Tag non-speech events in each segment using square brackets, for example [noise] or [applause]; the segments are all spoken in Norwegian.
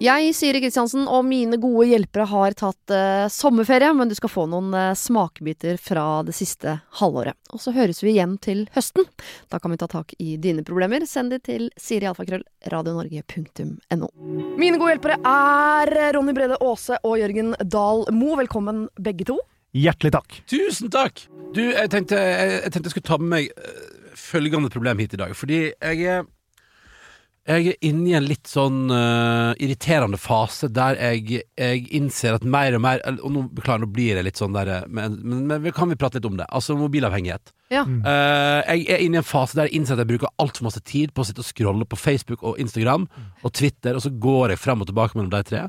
Jeg, Siri Kristiansen, og mine gode hjelpere har tatt eh, sommerferie, men du skal få noen eh, smakebiter fra det siste halvåret. Og så høres vi igjen til høsten. Da kan vi ta tak i dine problemer. Send de til sirialfakrøll.radionorge.no. Mine gode hjelpere er Ronny Brede Aase og Jørgen Dahl Mo. Velkommen, begge to. Hjertelig takk. Tusen takk! Du, jeg tenkte jeg, jeg tenkte jeg skulle ta med meg øh, følgende problem hit i dag. Fordi jeg er jeg er inne i en litt sånn uh, irriterende fase der jeg, jeg innser at mer og mer Og nå beklager, nå blir jeg litt sånn der eh, Men, men, men kan vi prate litt om det? Altså mobilavhengighet. Ja. Uh, jeg er inne i en fase der jeg innser at jeg bruker altfor masse tid på å sitte og scrolle på Facebook og Instagram og Twitter, og så går jeg frem og tilbake mellom de tre.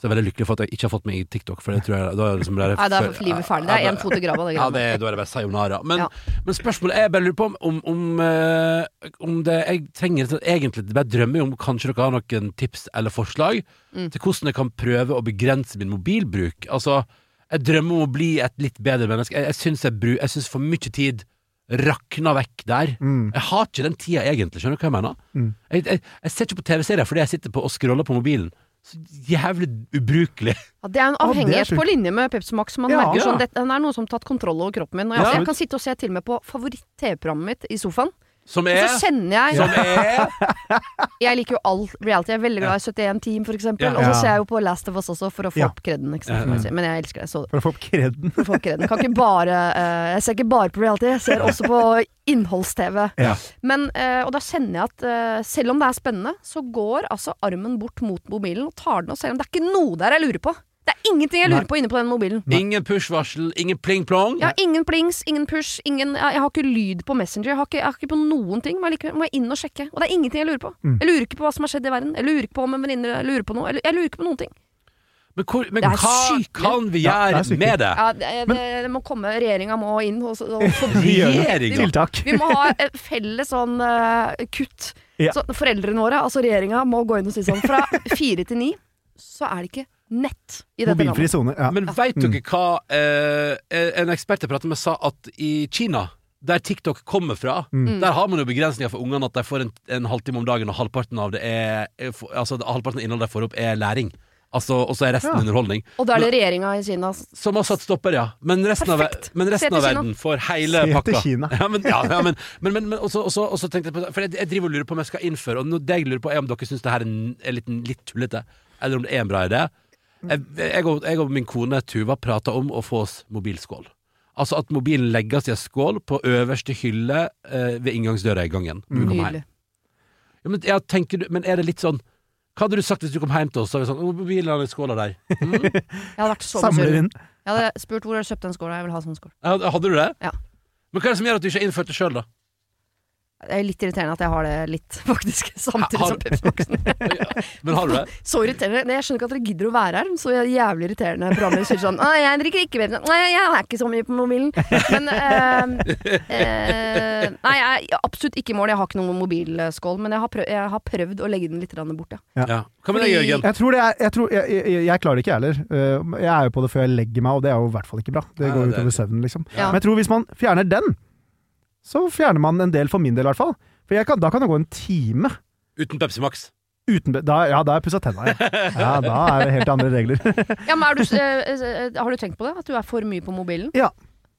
Så jeg er veldig lykkelig for at jeg ikke har fått meg i TikTok, for det tror jeg da er liksom bare Nei, da er livet ferdig. Det er én fot i grava, det ja, det, da er det bare sayonara. Men, Ja. men spørsmålet er jeg bare lurer på om, om, om, eh, om det Jeg trenger egentlig egentlig bare drømmer om kanskje dere har noen tips eller forslag Mm. til hvordan jeg kan prøve å begrense min mobilbruk. Altså, jeg drømmer om å bli et litt bedre menneske. Jeg, jeg syns jeg, jeg syns for mye tid rakner vekk der. Mm. Jeg har ikke den tida egentlig, skjønner du hva jeg mener? Mm. Jeg, jeg, jeg ser ikke på TV-serier fordi jeg sitter på og scroller på mobilen. Så jævlig ubrukelig. Ja, det er en det er avhengighet på linje med Pepsi Max. Man Ja. merker sånn, Ja. Den er noe som har tatt kontroll over kroppen min. Og jeg, Ja. jeg kan sitte og se til og med på favoritt-TV-programmet mitt i sofaen. Som Og er så kjenner jeg Som er [laughs] Jeg liker jo all reality. Jeg er veldig glad i 71 Team, for eksempel. Ja. Og så ser jeg jo på Last of Us også, for å få Ja. opp kreden. Men jeg elsker det. Så For å få opp kreden. for å få opp kreden. Kan ikke bare uh, Jeg ser ikke bare på reality, jeg ser også på innholds-TV. Ja. Men, uh, og da kjenner jeg at uh, selv om det er spennende, så går altså armen bort mot mobilen og tar den, og selv om det er ikke noe der jeg lurer på. Det er ingenting jeg lurer Nei. på inne på den mobilen. ingen push-varsel, ingen pling-plong. Ja, ingen plings, ingen push, ingen Jeg har ikke lyd på Messenger, jeg har ikke, jeg har ikke på noen ting. Men likevel må jeg inn og sjekke. Og det er ingenting jeg lurer på. Mm. Jeg lurer ikke på hva som har skjedd i verden. Jeg lurer ikke på om en venninne lurer på noe. Jeg, jeg lurer ikke på noen ting. Men, hvor, men hva sykelig. kan vi Ja, gjøre det er med det? Ja, det, det, det må komme Regjeringa må inn og, og forby [laughs] Tiltak. Vi må ha et felles sånn uh, kutt. Ja. Så foreldrene våre, altså regjeringa, må gå inn og si sånn Fra [laughs] fire til ni så er det ikke nett i dette Mobilfri landet. Zone, Ja. Men veit dere hva eh, En ekspert jeg pratet med, sa at i Kina der TikTok kommer fra, Mm. der har man jo begrensninger for ungene at de får en, en halvtime om dagen, og halvparten av det er Altså halvparten av innholdet de får opp, er læring. Altså, og så er resten Ja. underholdning. Og da er det regjeringa i Kina Som har satt stopper, ja. Men resten, av, men resten av verden får hele Se til. Kina. [laughs] Ja, men, ja, ja, men, men, men, men også, også, også tenkte jeg på For jeg, jeg driver og lurer på om jeg skal innføre Og det jeg lurer på er om dere syns det her er, en- er litt, litt tullete, eller om det er en bra idé. Jeg, jeg, og, jeg og min kone Tuva prata om å få oss mobilskål. Altså at mobilen legges i en skål på øverste hylle eh, ved inngangsdøra i gangen. når vi kommer hjem. Ja, men, ja, tenker, du- men er det litt sånn Hva hadde du sagt hvis du kom hjem til oss og så er vi sånn «Å, Mobilen er i skåla der. [laughs] Mm. Jeg hadde vært så Samler inn. Jeg hadde spurt hvor jeg du kjøpt den skåla. Jeg vil ha sånn skål. Hadde hadde du det? Ja. Men hva er det som gjør at du ikke har innført det sjøl, da? Det er litt irriterende at jeg har det litt, [laughs] faktisk. Samtidig som Pepsi [laughs] Max. Men har du det? [laughs] Så irriterende. Nei, Jeg skjønner ikke at dere gidder å være her. Så jævlig irriterende programmer sier sånn Nei, jeg drikker ikke Pepsi. Nei, jeg er ikke så mye på mobilen. Men eh, eh, Nei, jeg er absolutt ikke i mål. Jeg har ikke noen mobilskål. Men jeg har, prøvd, jeg har prøvd å legge den litt bort, ja. Ja. Hva med deg, Jørgen? Jeg tror det er Jeg, tror, jeg, jeg, jeg klarer det ikke, jeg heller. Uh, Jeg er jo på det før jeg legger meg, og det er jo i hvert fall ikke bra. Det Nei, går det er utover søvnen, liksom. Ja. Men jeg tror hvis man fjerner den, så fjerner man en del, for min del i hvert fall. For jeg kan, da kan det gå en time Uten Pepsi Max? uten da, Ja, da har jeg pussa tenna, ja. ja. Da er det helt andre regler. [laughs] ja men er du, eh, eh, har du tenkt på det? At du er for mye på mobilen? ja,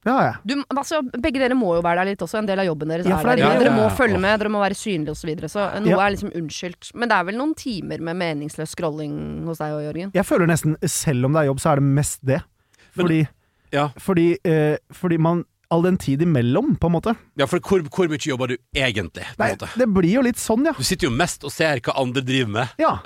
ja. Du, altså, begge dere må jo være der litt også. En del av jobben deres Ja, er der. Ja, er. Dere må Ja, ja. følge med, dere må være synlige osv. Så, videre. så noe Ja. er liksom unnskyldt. Men det er vel noen timer med meningsløs scrolling hos deg og Jørgen? Jeg føler nesten, selv om det er jobb, så er det mest det. Men- Fordi, Ja. fordi, eh, fordi man All den tid imellom, på en måte. Ja, for hvor, hvor mye jobber du egentlig? På Nei, det blir jo litt sånn, ja. Du sitter jo mest og ser hva andre driver med. Ja,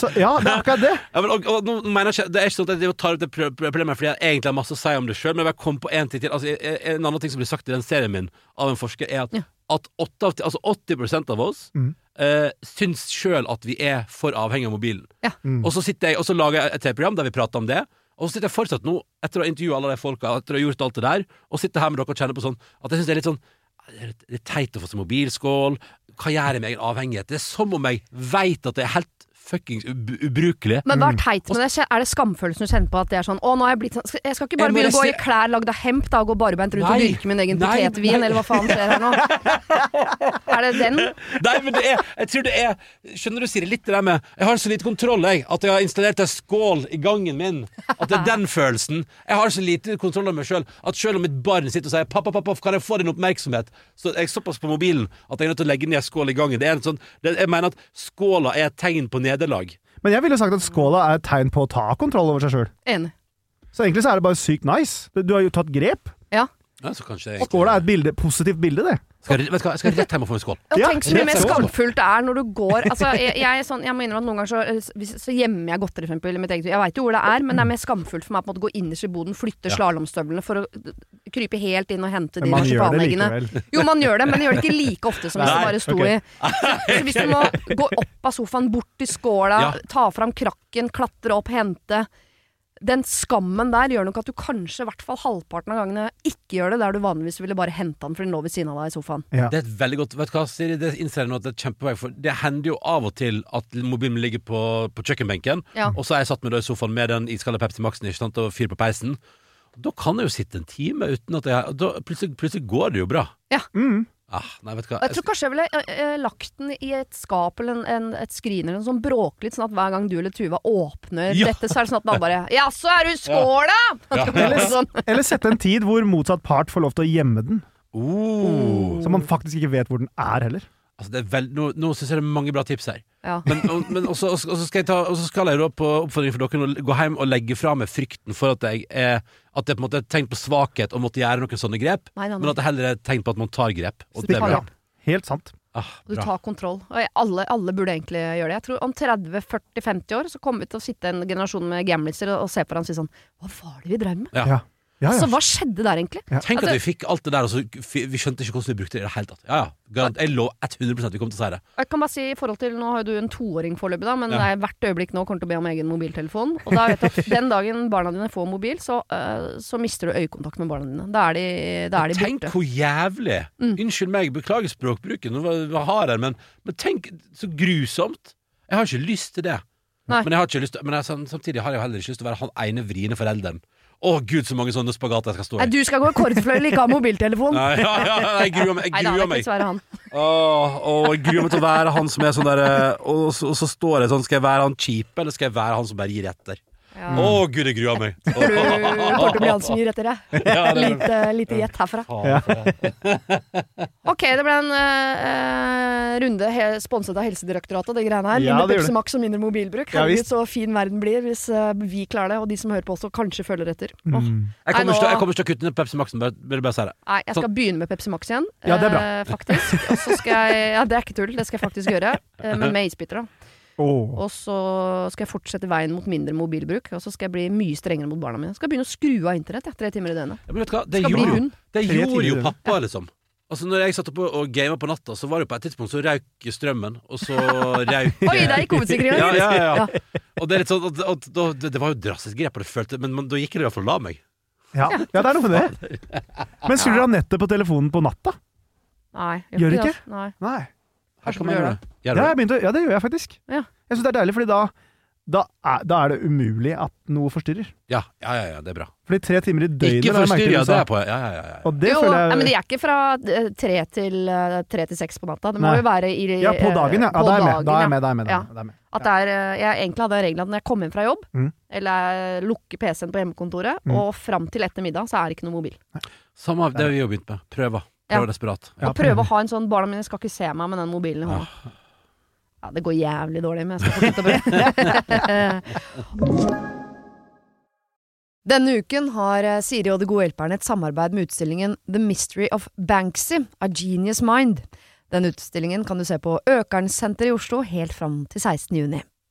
så, ja det er akkurat det. [laughs] Ja, men, og, og, nå mener jeg ikke, det er ikke sånn at jeg tar opp det problemet fordi jeg egentlig har masse å si om det sjøl, men jeg kom på en ting til. Altså, en- en annen ting som blir sagt i den serien min av en forsker, er at, Ja. at 8 av, altså 80% av oss Mm. uh, syns sjøl at vi er for avhengig av mobilen. Ja. Mm. Og så sitter jeg Og så lager jeg et TV-program der vi prater om det. Og så sitter jeg fortsatt nå, etter å ha intervjua alle de folka, etter å ha gjort alt det der, og sitter her med dere og kjenner på sånn at jeg syns det er litt sånn det er teit å få seg mobilskål. Hva gjør jeg med egen avhengighet? Det er som om jeg veit at det er helt fuckings ub ubrukelig. Men hva er teit med det? Er det skamfølelsen du kjenner på at det er sånn Å, nå har jeg blitt sånn Jeg skal ikke bare begynne å gå i klær lagd av hemp da, og gå barbeint rundt og Nei. dyrke min egen potetvin, eller hva faen skjer her nå? [laughs] er det den? Nei, men det er Jeg tror det er Skjønner du, Siri, litt det der med Jeg har så lite kontroll, jeg, at jeg har installert en skål i gangen min. At det er den følelsen. Jeg har så lite kontroll over meg sjøl at selv om mitt barn sitter og sier 'pappa, pappa, kan jeg få din oppmerksomhet', så er jeg såpass på mobilen at jeg er nødt til å legge ned skål i gangen. Det er en sånn det, Jeg mener at skåla er et tegn på nederlag. Men jeg ville sagt at skåla er et tegn på å ta kontroll over seg sjøl. Enig. Så egentlig så er det bare sykt nice. Du du har jo tatt grep. Ja. Ja, så kanskje jeg Skåla er et bilde, positivt bilde, det. skal, jeg- skal, skal jeg rett hjem og få en skål. Ja, tenk så mye mer skamfullt det er når du går altså, jeg, jeg, sånn, jeg må innrømme at noen ganger så, så gjemmer jeg godteri, for eksempel. i mitt eget- Jeg veit jo hvor det er, men det er mer skamfullt for meg på en måte å gå innerst i boden, flytte Ja. slalåmstøvlene for å krype helt inn og hente de det likevel. Jo, man gjør det, men gjør det ikke like ofte som hvis det bare sto okay. i [laughs] Så hvis du må gå opp av sofaen, bort til skåla, Ja. ta fram krakken, klatre opp, hente Den skammen der gjør nok at du kanskje i hvert fall halvparten av gangene ikke gjør det, der du vanligvis ville bare hente den for den lå ved siden av deg i sofaen. Ja. Det er et veldig godt Vet du hva, Siri, det innser jeg nå at det er kjempevei For det hender jo av og til at mobilen ligger på, på kjøkkenbenken, Ja. og så er jeg satt med da i sofaen med den iskalde Pepsi Max-en ikke sant, og fyr på peisen. Da kan jeg jo sitte en time uten at jeg da, plutselig, plutselig går det jo bra. Mm. Ah, nei, vet hva. Jeg tror kanskje jeg ville eh, eh, lagt den i et skap eller en, en, et skrin eller noe sånn bråke litt, sånn at hver gang du eller Tuva åpner Ja. dette, så er det sånn at man bare [laughs] Ja, så er du skåla! Ja. sånn. Eller sette en tid hvor motsatt part får lov til å gjemme den. Oh. Så man faktisk ikke vet hvor den er heller. Altså, det er vel, nå nå syns jeg det er mange bra tips her. Ja. Men, og, men også, også, også skal jeg ta, også skal jeg da på oppfordring for dere å gå hjem og legge fra meg frykten for at jeg er At jeg på en måte er tegn på svakhet og måtte gjøre noen sånne grep, Nei, nei, men at det heller er tegn på at man tar grep. Og det er bra. Helt sant. Ah, Du tar kontroll. Og jeg- alle, alle burde egentlig gjøre det. Jeg tror om 30-40-50 år så kommer vi til å sitte en generasjon med gamliser og, og se på hverandre og si sånn Hva var det vi drev med? Ja. Ja. Ja, Så hva skjedde der egentlig? Tenk Altså- at vi fikk alt det der, og så vi skjønte ikke hvordan vi brukte det i det hele tatt. Ja, ja. Garant, jeg lå 100 at vi kom til å si det. Jeg kan bare si i forhold til, Nå har jo du en toåring foreløpig, da, men Ja. det er hvert øyeblikk nå kommer til å be om egen mobiltelefon. Og da vet du at [laughs] den dagen barna dine får mobil, så, uh, så mister du øyekontakt med barna dine. Da er de, da er de Tenk hvor jævlig! Mm. Unnskyld meg, beklager språkbruken, nå var hard her, men, men tenk så grusomt! Jeg har ikke lyst til det. Nei. Men, jeg har ikke lyst men jeg, samtidig har jeg heller ikke lyst til å være han ene vriene forelderen. Å gud, så mange sånne spagater jeg skal stå i. Nei, du skal gå i kordfløyel, ikke ha mobiltelefon! Nei, ja, ja, jeg gruer meg. Jeg Nei da, det gruer er meg. ikke dessverre han. Åh, åh, jeg gruer meg til å være han som er sånn der og, så- og så står det sånn Skal jeg være han kjipe, eller skal jeg være han som bare gir etter? Ja. Å gud, jeg gruer meg. Du kommer til å bli han som gir etter deg. [laughs] Ja, det Lite, lite gjett herfra. [laughs] Ok, det ble en øh, runde he sponset av Helsedirektoratet, det greiene her. Ja, Mindre Pepsi. Max og mindre mobilbruk. Herregud, så fin verden blir hvis uh, vi klarer det, og de som hører på også kanskje følger etter. Åh. Mm. Jeg kommer, Nei, ikke til, jeg kommer ikke til å kutte ned Pepsi Max-en, vil jeg bare si det. Nei, jeg skal begynne med Pepsi Max igjen, Ja, det er bra. Uh, faktisk. Og så skal jeg Ja, det er ikke tull, det skal jeg faktisk gjøre, men med isbiter, da. Åh. Og så skal jeg fortsette veien mot mindre mobilbruk, og så skal jeg bli mye strengere mot barna mine. Jeg skal begynne å skru av internett, ja, tre timer i døgnet. Ja, men vet du hva? Det Skal gjorde, det gjorde jo pappa, liksom. Altså Når jeg satt oppe og gama på natta, så var det på et tidspunkt så røyk strømmen, og så røyk [laughs] Oi, det gikk hovedsikringen! ja, ja, ja, Ja. ja. Og det er litt sånn at, at, da- det, det var jo drastisk grep, og det følte, men, men da gikk det i hvert fall og la meg. Ja. ja, det er noe med det. [laughs] Men skrur dere av nettet på telefonen på natta? Nei. Gjør du det, ikke? altså. Nei. Nei. Her skal man gjøre det. Gjør Ja, det. jeg begynte, ja, det gjør jeg faktisk. Ja. Jeg syns det er deilig, fordi da, da, er, da er det umulig at noe forstyrrer. Ja, ja, ja, ja, det er bra. Fordi tre timer i døgnet Ikke forstyrr, ja, det er på. Ja, ja, ja, ja. Og det jo, føler jeg men de er ikke fra eh, tre til, eh, tre til seks på natta. Det må Nei. jo være i Ja, på dagen, ja. ja på da er jeg med. dagen, Da er jeg med. Da er jeg med, da er jeg med, da er med. At det er, eh, jeg egentlig hadde regelen at når jeg kom hjem fra jobb, Mm. eller lukker PC-en på hjemmekontoret, Mm. og fram til etter middag, så er det ikke noe mobil. Samme av det vi jo begynt med. Prøver. Ja. Prøver desperat. Ja, og prøve å ha en sånn Barna mine skal ikke se meg med den mobilen i hånda. Ah. Ja, det går jævlig dårlig, men jeg skal fortsette å prøve. [laughs] Denne uken har eh, Siri og De gode hjelperne et samarbeid med utstillingen The Mystery of Banksy, A Genius Mind. Den utstillingen kan du se på Økernsenteret i Oslo helt fram til 16. juni.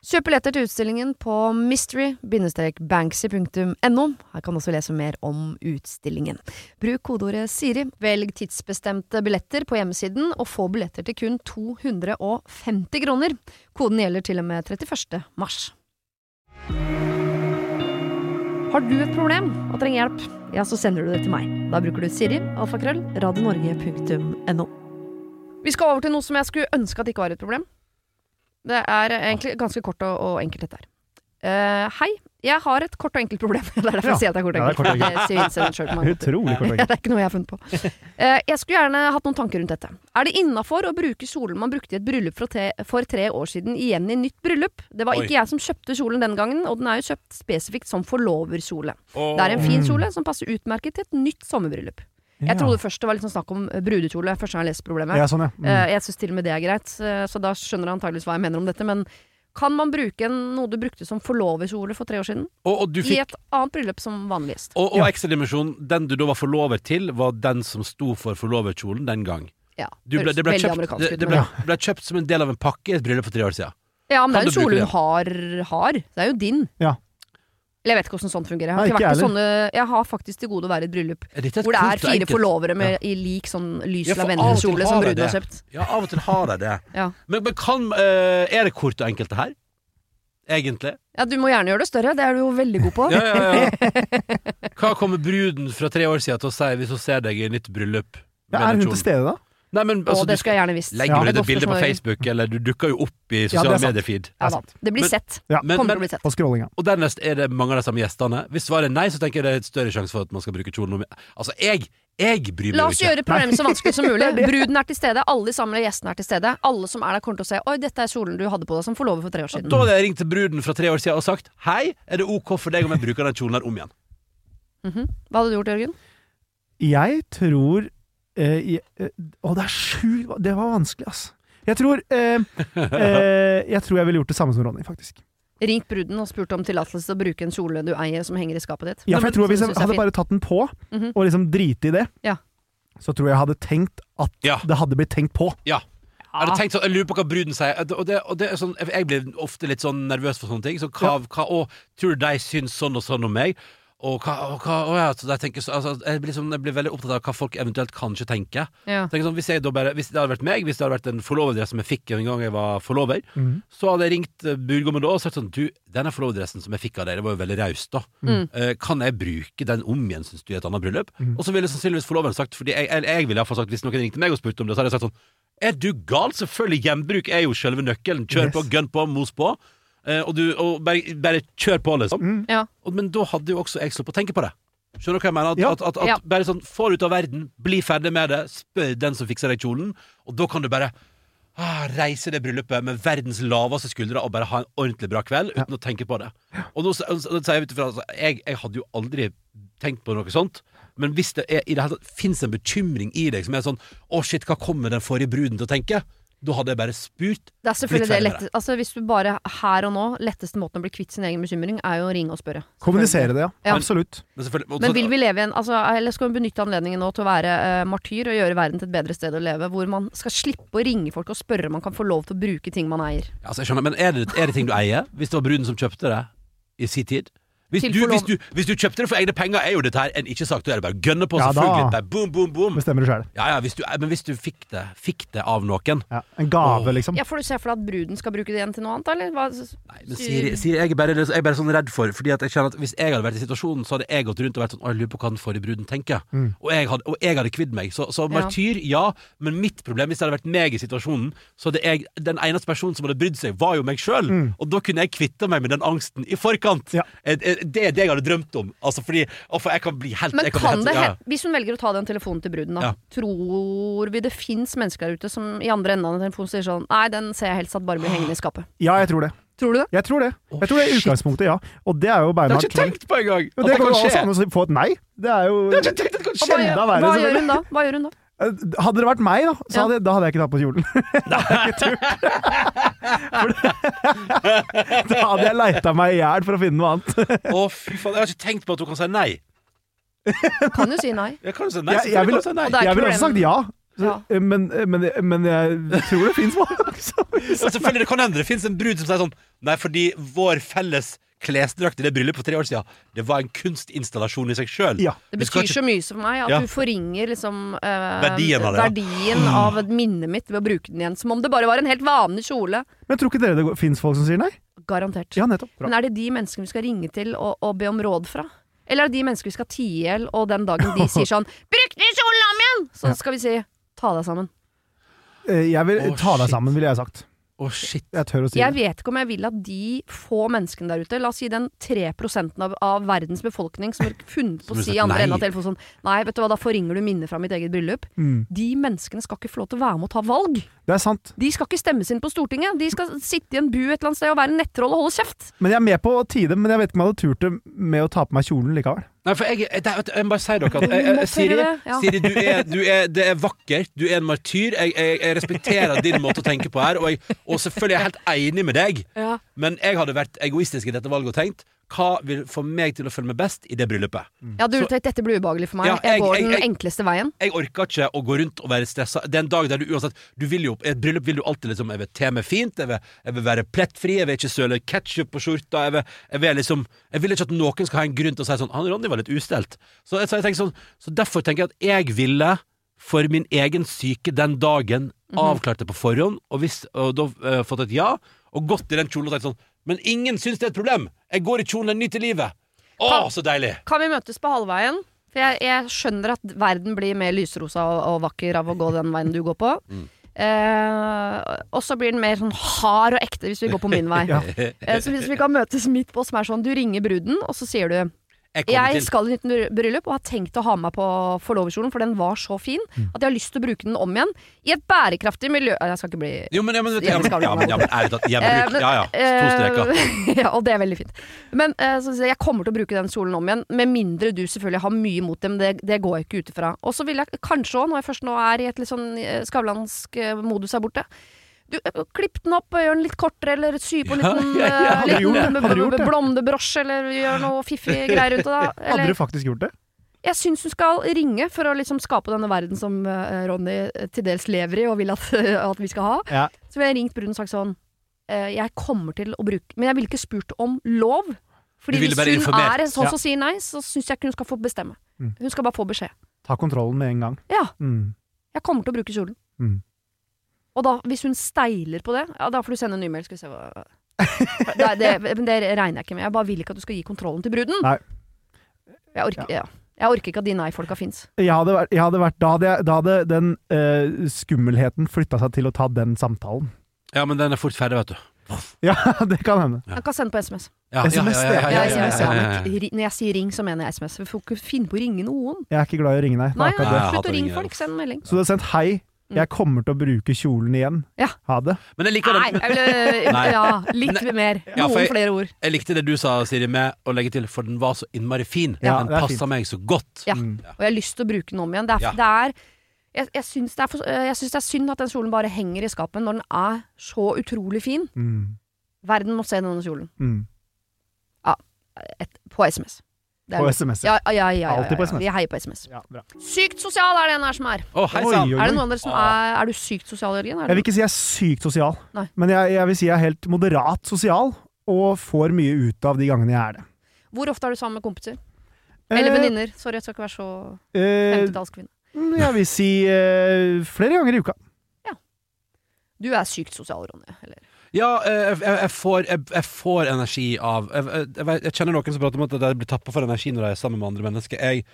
Kjøp billetter til utstillingen på mystery-banksy.no. Her kan du også lese mer om utstillingen. Bruk kodeordet Siri, velg tidsbestemte billetter på hjemmesiden, og få billetter til kun 250 kroner. Koden gjelder til og med 31. mars. Har du et problem og trenger hjelp, ja, så sender du det til meg. Da bruker du Siri, alfakrøll, radionorge.no. Vi skal over til noe som jeg skulle ønske at ikke var et problem. Det er egentlig ganske kort og, og enkelt, dette her. Uh, hei, jeg har et kort og enkelt problem. [laughs] Det er derfor Ja. jeg sier at det er kort og Ja, det er enkelt. kort enkelt. [laughs] Måter. [laughs] Utrolig kort og enkelt. det er ikke noe jeg har funnet på. Uh, jeg skulle gjerne hatt noen tanker rundt dette. Er det innafor å bruke kjolen man brukte i et bryllup for tre, for tre år siden igjen i nytt bryllup? Det var Oi. ikke jeg som kjøpte kjolen den gangen, og den er jo kjøpt spesifikt som forloverkjole. Det er en Mm. fin kjole som passer utmerket til et nytt sommerbryllup. Jeg trodde først det var litt sånn snakk om eh, brudekjole, første gang jeg leste problemet. Ja, sånn, ja. Mm. Eh, jeg syns til og med det er greit, eh, så da skjønner du antageligvis hva jeg mener om dette. Men kan man bruke noe du brukte som forloverkjole for tre år siden, Og, og du i et annet bryllup som vanlig gjest? Og, og Ja. ekstradimensjon, den du da var forlover til, var den som sto for forloverkjolen den gang. Ja, Du ble, det, ble kjøpt, det, det ble, ble kjøpt som en del av en pakke i et bryllup for tre år siden. Ja, men Kan det er jo bruke kjole hun har, har. Det er jo din. Ja. Eller jeg vet ikke hvordan sånt fungerer. Jeg har, Nei, ikke ikke vært på sånne, jeg har faktisk til gode å være i et bryllup hvor det er fire enkelt? forlovere med, i lik sånn lys Ja, lavendel-kjole som bruden har kjøpt. Ja, av og til har de det. Ja. Men, men kan, uh, er det kort og enkelt det her? Egentlig? ja, du må gjerne gjøre det større. Det er du jo veldig god på. Ja, ja, ja. [laughs] Hva kommer bruden fra tre år siden til å si hvis hun ser deg i nytt bryllup? Ja, er hun til stede, da? Nei, men Og altså, det skulle jeg gjerne visst. legger Ja. du ut et bilde på. Facebook, eller du dukker jo opp i sosiale ja, medier-feed. Ja. Det blir Men- sett. Ja. Men, Kommer til å bli sett. På scrollinga. og dernest er det mange av de samme gjestene. Hvis svaret er nei, så tenker jeg det er et større sjanse for at man skal bruke kjolen. noe mer. Altså, jeg, jeg bryr meg La oss ikke. gjøre problemet så vanskelig som mulig. [laughs] Bruden er til stede, alle de samlede gjestene er til stede. Alle som er der, kommer til å se Oi, dette er kjolen du hadde på deg som forlover for tre år siden. Da hadde jeg ringt til bruden fra tre år siden og sagt Hei, er det ok for deg om jeg bruker den kjolen her om igjen? Mhm. Hva hadde du gjort, Jørgen? Jeg tror eh, eh, Å, det er sju Det var vanskelig, altså. Jeg tror eh, eh, Jeg tror jeg ville gjort det samme som Ronny, faktisk. Ringt bruden og spurt om tillatelse til å bruke en kjole du eier som henger i skapet ditt. Ja, for jeg tror Hvis jeg hadde bare tatt den på, Mhm. og liksom driti i det, Ja. så tror jeg jeg hadde tenkt at Ja. det hadde blitt tenkt på. Jeg hadde tenkt sånn, jeg lurer på hva bruden sier. Og det, og det er sånn, jeg blir ofte litt sånn nervøs for sånne ting. Så hva, hva å, tror du de syns sånn og sånn om meg? Og hva, og hva og ja, jeg, tenker, altså, jeg, blir liksom, jeg blir veldig opptatt av hva folk eventuelt kanskje tenker. Ja. Tenker sånn, hvis, jeg da bare, hvis det hadde vært meg, hvis det hadde vært en forloverdress som jeg fikk en gang jeg var forlover, mm. så hadde jeg ringt Burgommen budgommen da og sagt sånn Du, denne forloverdressen som jeg fikk av deg, det var jo veldig raust, da. Mm. Eh, kan jeg bruke den om igjen, syns du, i et annet bryllup? Mm. Og så ville sannsynligvis forloveren sagt, Fordi jeg, jeg, jeg ville iallfall sagt, hvis noen ringte meg og spurte om det, så hadde jeg sagt sånn Er du gal? Selvfølgelig, gjenbruk er jo selve nøkkelen. Kjør Yes. på, gun på, mos på. Eh, og du, og bare, bare kjør på, liksom. Mm. Ja. Og, men da hadde jo også jeg sluppet å tenke på det. Skjønner du hva jeg mener? At, Ja. at, at, at Ja. Bare sånn, få det ut av verden, bli ferdig med det, spør den som fikser deg kjolen, og da kan du bare ah, reise det bryllupet med verdens laveste skuldre og bare ha en ordentlig bra kveld uten å tenke på det. Og nå, sier jeg ut ifra altså, jeg, jeg hadde jo aldri tenkt på noe sånt, men hvis det er, i det hele tatt fins en bekymring i deg som er sånn Å, shit, hva kommer den forrige bruden til å tenke? Da hadde jeg bare spurt. Det er selvfølgelig det ferdig altså Hvis du bare her og nå Letteste måten å bli kvitt sin egen bekymring, er jo å ringe og spørre. Kommunisere det, ja. Ja. Absolutt. Men, Men vil vi leve i en altså, Eller skal vi benytte anledningen nå til å være uh, martyr og gjøre verden til et bedre sted å leve, hvor man skal slippe å ringe folk og spørre om man kan få lov til å bruke ting man eier? Altså, jeg skjønner, men er det, er det ting du eier? Hvis det var bruden som kjøpte det i sin tid? Hvis du, hvis, du, hvis du kjøpte det for egne penger, er jo dette her en ikke-sak. Da er det bare å gønne på, Ja, selvfølgelig. Bare boom, boom, boom. Bestemmer du sjøl. Ja, ja, hvis du, men hvis du fikk det, fikk det av noen Ja. En gave, Åh. liksom. Ja, Får du se for deg at bruden skal bruke det igjen til noe annet, eller? Hva? Nei, men Siri, Siri jeg, er bare, jeg er bare sånn redd for Fordi at jeg kjenner at Hvis jeg hadde vært i situasjonen, så hadde jeg gått rundt og vært sånn Å, jeg lurer på hva den forrige bruden tenker. Mm. Og, jeg hadde, og jeg hadde kvidd meg. Så, så martyr, ja. Men mitt problem, hvis det hadde vært meg i situasjonen, så hadde jeg Den eneste personen som hadde brydd seg, var jo meg sjøl. Mm. Og da kunne jeg kvitta meg med den angsten i forkant. Ja. Jeg, eh, Det er det jeg hadde drømt om. Altså fordi for jeg kan bli helt Men kan helt- det ja, Hvis hun velger å ta den telefonen til bruden, da. Ja. Tror vi det fins mennesker der ute som i andre enden av den telefonen sier sånn Nei, den ser jeg helst at bare blir hengende i skapet. Ja, jeg tror det. Tror du det? Jeg tror det. Jeg tror det er utgangspunktet, ja. Og det er jo Det har jeg ikke tenkt på engang! Det det går kan jo skje. også an å få et nei. Det er jo Det har jeg ikke tenkt at det kan hva, skje! gjør, hva gjør hun da? Hva gjør hun da? Eh, Hadde det vært meg, da, så Ja. hadde, da hadde jeg ikke tatt på kjolen. [laughs] Det- [laughs] da hadde jeg leita meg i hjel for å finne noe annet. Å, fy faen. Jeg har ikke tenkt på at hun kan si nei. Kan du si nei. Jeg kan jo si nei. Jeg- jeg vil- selvfølgelig si Jeg ville ikke også sagt ja. Så, Ja. eh, Men, men, men jeg tror det fins mange. selvfølgelig, det kan hende det finnes en brud som sier sånn Nei, fordi vår felles klesdrakt i det bryllupet for tre år siden, det var en kunstinstallasjon i seg sjøl. Ja. Det betyr så mye for meg at Ja. du forringer liksom eh, Verdien av det, ja. verdien av et minne mitt ved å bruke den igjen. Som om det bare var en helt vanlig kjole. Men tror ikke dere det fins folk som sier nei? Garantert. Ja, nettopp. Bra. Men er det de menneskene vi skal ringe til og, og be om råd fra? Eller er det de menneskene vi skal tie i hjel, og den dagen de sier sånn [laughs] 'Bruk den kjolen om igjen!' Så skal vi si 'ta deg sammen'. Eh, Jeg vil oh, ta deg shit. sammen, ville jeg sagt. Å, shit. Jeg tør å si Jeg det. vet ikke om jeg vil at de få menneskene der ute, la oss si den 3 av, av verdens befolkning som har funnet på å si i andre enden av telefonen sånn Nei, vet du hva, da forringer du minnet fra mitt eget bryllup. Mm. De menneskene skal ikke få lov til å være med og ta valg. Det er sant. De skal ikke stemmes inn på Stortinget. De skal sitte i en bu et eller annet sted og være en nettroll og holde kjeft. Men jeg er med på å tie men jeg vet ikke om jeg hadde turt det med å ta på meg kjolen likevel. Nei, for jeg, jeg, jeg, jeg må bare si dere at jeg, [laughs] jeg, Siri, ja. Siri du er, du er, det er vakkert. Du er en martyr. Jeg, respekterer din måte å tenke på her, og, og selvfølgelig er jeg helt enig med deg. Men jeg hadde vært egoistisk i dette valget og tenkt hva vil få meg til å føle meg best i det bryllupet? Ja, du vet, dette blir ubehagelig for meg. Ja, jeg- jeg, går jeg- den jeg- enkleste veien. Jeg orker ikke å gå rundt og være stressa. Det er en dag der du uansett du vil jo, I et bryllup vil du alltid liksom Jeg vil te meg fint, jeg vil, jeg vil være plettfri, jeg vil ikke søle ketsjup på skjorta. Jeg vil, jeg vil liksom Jeg vil ikke at noen skal ha en grunn til å si sånn Han Ronny var litt ustelt. Så, så, jeg tenker sånn, så derfor tenker jeg at jeg ville for min egen syke den dagen avklart det på forhånd, og, hvis, og da uh, fått et ja, og gått i den kjolen og sagt sånn Men ingen syns det er et problem! Jeg går i kjolen, jeg nyter livet! Å, Kan- så deilig! Kan vi møtes på halvveien? For jeg, jeg skjønner at verden blir mer lysrosa og, og vakker av å gå den veien du går på. [laughs] Mm. Eh, og så blir den mer sånn hard og ekte hvis vi går på min vei. [laughs] Ja. Eh, så hvis vi kan møtes midt på, som er sånn Du ringer bruden, og så sier du Jeg Jeg skal i nytt bryllup og har tenkt å ha meg på forloverkjolen, for den var så fin Mm. at jeg har lyst til å bruke den om igjen. I et bærekraftig miljø Jeg skal ikke bli Jo, men, ja, men, ja, Ja, men, det ja, men, ja, men ærlig talt, gjenbruk. Ja ja, to streker. [laughs] ja, og det er veldig fint. Men eh, jeg, kommer til å bruke den kjolen om igjen, med mindre du selvfølgelig har mye mot dem. Det, det går jeg ikke ut ifra. Og så vil jeg kanskje òg, når jeg først nå er i et litt sånn eh, skavlansk eh, modus her borte du, eh, Klipp den opp, gjør den litt kortere, eller sy på en liten, ja, ja. eh, liten eller gjør noe fiffig [laughs] greier rundt det. da Hadde du faktisk gjort det? jeg syns hun skal ringe for å liksom skape denne verden som eh, Ronny til dels lever i og vil at, [laughs] at vi skal ha. Ja. Så ville jeg ringt Brun og sagt sånn Jeg kommer til å bruke Men jeg ville ikke spurt om lov. Fordi hvis hun informert. er sånn Ja. som sier nei, så syns jeg ikke hun skal få bestemme. Mm. Hun skal bare få beskjed. Ta kontrollen med en gang. Ja, Mm. jeg kommer til å bruke kjolen. Mm. Og da, hvis hun steiler på det, ja, da får du sende en ny mail. Skal vi se hva det, det, men det regner jeg ikke med. Jeg bare vil ikke at du skal gi kontrollen til bruden. Nei. Jeg orker, ja. jeg orker ikke at de nei-folka fins. Da hadde, den uh, skummelheten flytta seg til å ta den samtalen. Ja, men den er fort ferdig, vet du. [laughs] Ja, det kan hende. Han kan sende på SMS. Ja, ja, ja, ja, ja, ja, ja, ja, ja. Når jeg sier ring, så mener jeg SMS. Vi får ikke finne på å ringe noen. Jeg er ikke glad i å ringe, nei. Det Nei, Nei, jeg Slutt å ringe folk, send melding. Så du har sendt 'hei, jeg kommer til å bruke kjolen igjen'. Ja. Ha det. Men jeg liker Nei, den. jeg ville [laughs] Nei. Ja, litt mer. Ja, for Noen jeg- flere ord. Jeg likte det du sa, Siri, med å legge til, for den var så innmari fin. Ja, den det er passa meg så godt. Ja. Mm. Og jeg har lyst til å bruke den om igjen. Det er, Ja. det er jeg, jeg syns det, er for- jeg syns det er synd at den kjolen bare henger i skapet når den er så utrolig fin. Mm. Verden må se denne kjolen. Mm. Et, på SMS. På. SMS. Ja, ja, ja, ja, ja, Alltid på ja. SMS. Vi heier på SMS. Ja. Sykt sosial er det en her som er. Oh, hei Oi, oi, Er det noen av dere som er Er du sykt sosial, Jørgen? Er Jeg vil ikke si jeg er sykt sosial, Nei. men jeg, jeg vil si jeg er helt moderat sosial, og får mye ut av de gangene jeg er det. Hvor ofte er du sammen med kompiser? Eller Eh, venninner. Sorry, jeg skal ikke være så eh, jeg vil si eh, flere ganger i uka. Du er sykt sosial, Ronny. Eller? Ja, eh, jeg, jeg, jeg, får, jeg, jeg får energi av jeg, jeg, jeg, kjenner noen som prater om at de blir tappa for energi når de er sammen med andre mennesker. Jeg,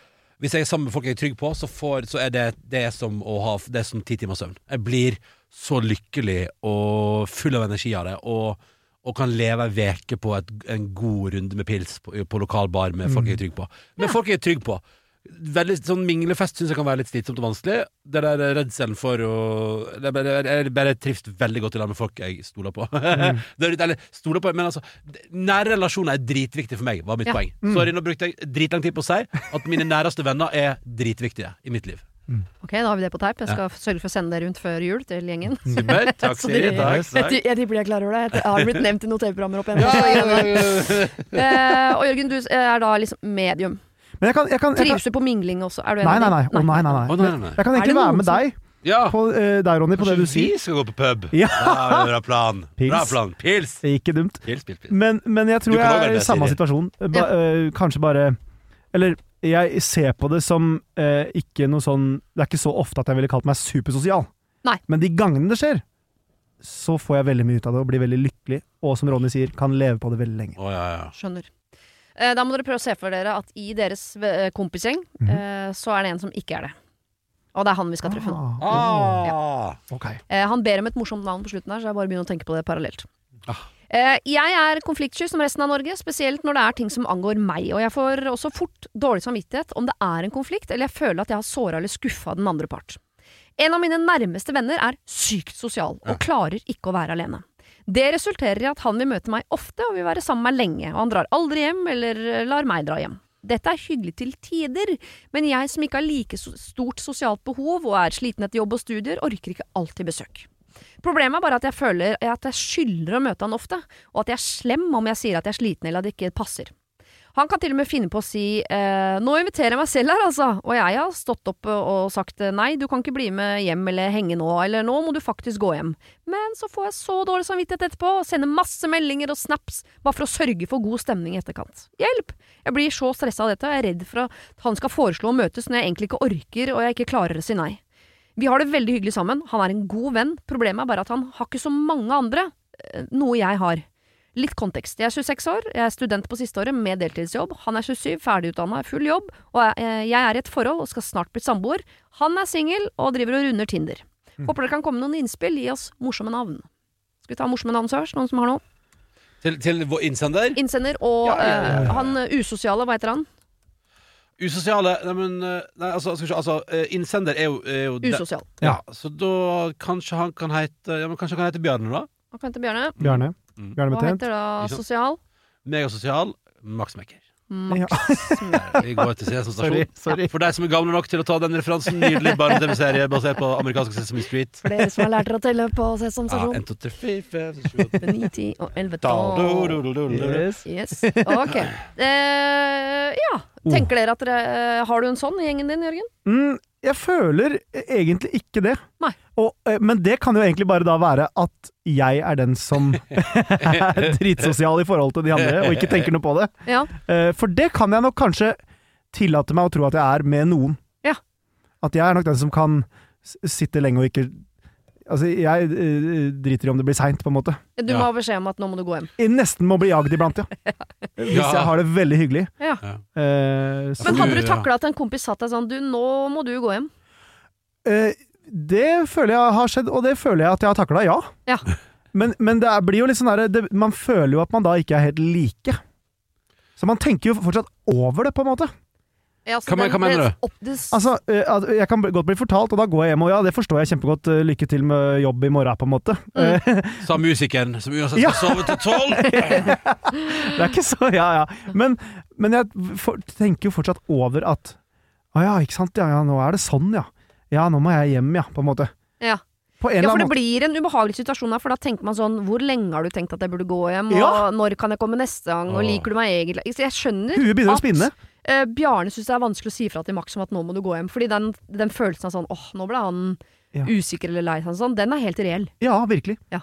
hvis jeg er sammen med folk jeg er trygg på, så, får, så er det, det som å ha Det er som ti timers søvn. Jeg blir så lykkelig og full av energi av det. Og, og kan leve ei uke på et, en god runde med pils på, på lokal bar med folk jeg er trygg på. Med folk jeg er trygg på. Veldig, sånn Minglefest syns jeg kan være litt slitsomt og vanskelig. Det der redselen for å det er bare, Jeg bare trives veldig godt i lag med folk jeg stoler på. [laughs] det er, litt- eller, stoler på men altså, nære relasjoner er dritviktig for meg, var mitt Ja. poeng. Sorry, nå brukte jeg dritlang tid på å si at mine næreste venner er dritviktige i mitt liv. Ok, da har vi det på teip. Jeg skal sørge for å sende det rundt før jul til gjengen. [laughs] Super. Takk, Så Siri. de- Takk, Jeg, takk. jeg tipper de er klar over det. Jeg har blitt nevnt i noen TV-programmer opp igjen. Ja, ja, ja, ja. uh, [laughs] og Jørgen, du er da liksom medium. Men jeg kan, jeg kan, jeg kan Trives du på mingling også? Er du enig? Nei, nei, nei. Nei, nei, nei. Nei, nei. Jeg kan egentlig være med som- deg, Ja, på, uh, deg Ronny, på det du sier. vi skal gå på pub? Ja. Da bra plan. [laughs] Pils. Bra plan. Pils. Ikke dumt. Pils, pils, pils. Men, men jeg tror jeg er i samme situasjon. Ba, uh, kanskje bare Eller jeg ser på det som uh, ikke noe sånn Det er ikke så ofte at jeg ville kalt meg supersosial. Nei. Men de gangene det skjer, så får jeg veldig mye ut av det og blir veldig lykkelig. Og som Ronny sier, kan leve på det veldig lenge. Oh, ja, ja. Skjønner. Eh, da må dere prøve å se for dere at i deres eh, kompisgjeng, Mhm. eh, så er det en som ikke er det. Og det er han vi skal treffe nå. Ah, Ah. ok. Eh, han ber om et morsomt navn på slutten her, så jeg bare begynner å tenke på det parallelt. Ah. Eh, jeg er konfliktsky som resten av Norge, spesielt når det er ting som angår meg. Og jeg får også fort dårlig samvittighet om det er en konflikt, eller jeg føler at jeg har såra eller skuffa den andre part. En av mine nærmeste venner er sykt sosial, og klarer ikke å være alene. Det resulterer i at han vil møte meg ofte og vil være sammen med meg lenge, og han drar aldri hjem eller lar meg dra hjem. Dette er hyggelig til tider, men jeg som ikke har like stort sosialt behov og er sliten etter jobb og studier, orker ikke alltid besøk. Problemet er bare at jeg føler at jeg skylder å møte han ofte, og at jeg er slem om jeg sier at jeg er sliten eller at det ikke passer. Han kan til og med finne på å si eh, 'nå inviterer jeg meg selv her, altså', og jeg har stått opp og sagt eh, 'nei, du kan ikke bli med hjem eller henge nå', eller 'nå må du faktisk gå hjem'. Men så får jeg så dårlig samvittighet etterpå, og sender masse meldinger og snaps bare for å sørge for god stemning i etterkant. Hjelp! Jeg blir så stressa av dette, og jeg er redd for at han skal foreslå å møtes når jeg egentlig ikke orker og jeg ikke klarer å si nei. Vi har det veldig hyggelig sammen, han er en god venn, problemet er bare at han har ikke så mange andre, eh, noe jeg har. Litt kontekst. Jeg er 26 år, jeg er student på siste året med deltidsjobb. Han er 27, ferdigutdanna, full jobb, og jeg, eh, er i et forhold og skal snart bli samboer. Han er singel og driver og runder Tinder. Håper det kan komme noen innspill, gi oss morsomme navn. Skal vi ta morsomme navn først? Noen som har noe? Til, til vår innsender. Innsender og Ja, ja, ja, ja. eh, han eh, usosiale, hva heter han? Usosiale Nei, men nei, altså, skal vi se, altså Innsender er jo, er jo Usosial. Ja, så da kanskje han kan hete Ja, men kanskje han kan hete Bjarne, da? Han kan hete Bjarne. Bjarne. Mm. Hva heter da sosial? Megasosial. Max Mekker. Ja. Vi går til Sesam stasjon. sorry. For deg som er gamle nok til å ta den referansen, nydelig barne-TV-serie basert på amerikansk Sesame Street. For dere som har lært dere å telle på Sesam Ja, 1, 2, 3, 4, 5, 6, 7, 8 9, 10 og 11, 12. du, du, du, du, du. Yes. Yes. Ok. Uh, ja. Tenker dere at dere eh, Har du en sånn i gjengen din, Jørgen? Mm, jeg føler egentlig ikke det. Og, eh, men det kan jo egentlig bare da være at jeg er den som [laughs] er dritsosial i forhold til de andre, og ikke tenker noe på det. Ja. Eh, For det kan jeg nok kanskje tillate meg å tro at jeg er med noen. Ja. At jeg er nok den som kan sitte lenge og ikke Altså, jeg eh, driter i om det blir seint, på en måte. Du Ja. må ha beskjed om at nå må du gå hjem. Jeg nesten må bli jagd iblant, [laughs] ja. Hvis jeg har det veldig hyggelig. Ja. Uh, så, Men hadde du du- takla at en kompis satt deg sånn Du, nå må du gå hjem. Uh, det føler jeg har skjedd, og det føler jeg at jeg har takla, ja. Ja. [laughs] Men, men det er, blir jo litt sånn derre Man føler jo at man da ikke er helt like. Så man tenker jo fortsatt over det, på en måte. Ja, så Hva den- hva mener du? Opp, det, Altså, eh, jeg kan godt bli fortalt, og da går jeg hjem og ja, det forstår jeg kjempegodt. eh, Lykke til med jobb i morgen, på en måte. Mm. Eh, [laughs] Sa musikeren som uansett Ja. skal sove til tolv. [laughs] det er ikke så Ja, ja. Men, men jeg for, tenker jo fortsatt over at Å ja, ikke sant. Ja, ja, nå er det sånn, ja. Ja, nå må jeg hjem, ja, på en måte. Ja. Ja, for det måte. blir en ubehagelig situasjon her, for da tenker man sånn Hvor lenge har du tenkt at jeg burde gå hjem, og Ja. når kan jeg komme neste gang, og liker du meg egentlig Jeg skjønner Huet begynner å spinne. Eh, Bjarne syns det er vanskelig å si fra til Max om at nå må du gå hjem, fordi den, den følelsen av sånn åh, nå ble han Ja. usikker eller lei seg, sånn, den er helt reell. Ja, virkelig. Ja.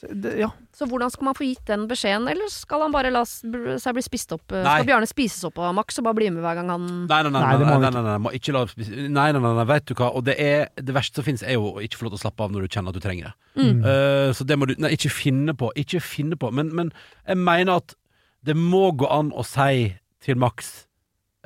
Så det- Ja. Så hvordan skal man få gitt den beskjeden, eller skal han bare la seg bli spist opp? eh, Nei. Skal Bjarne spises opp av Max og bare bli med hver gang han Nei, nei, nei, Nei, nei, nei, nei, ikke. nei, nei, må ikke la spise- nei, nei, nei, nei, vet du hva. Og det, er, det verste som finnes, er jo å ikke få lov til å slappe av når du kjenner at du trenger det. Mm. Uh, så det må du Nei, ikke finne på. Ikke finne på. Men, men jeg mener at det må gå an å si til Max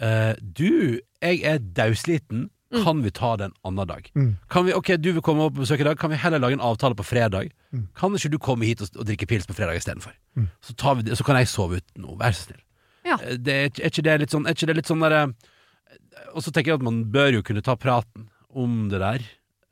eh, Du, jeg er dausliten. Mm. Kan vi ta det en annen dag? Mm. Kan vi, ok, Du vil komme opp på besøk i dag. Kan vi heller lage en avtale på fredag? Mm. Kan ikke du komme hit og, og drikke pils på fredag istedenfor? Mm. Så, tar vi det- så kan jeg sove ut nå, Vær så snill. Ja. Eh, Det, er, er ikke det litt sånn, er ikke det litt sånn derre Og så tenker jeg at man bør jo kunne ta praten om det der.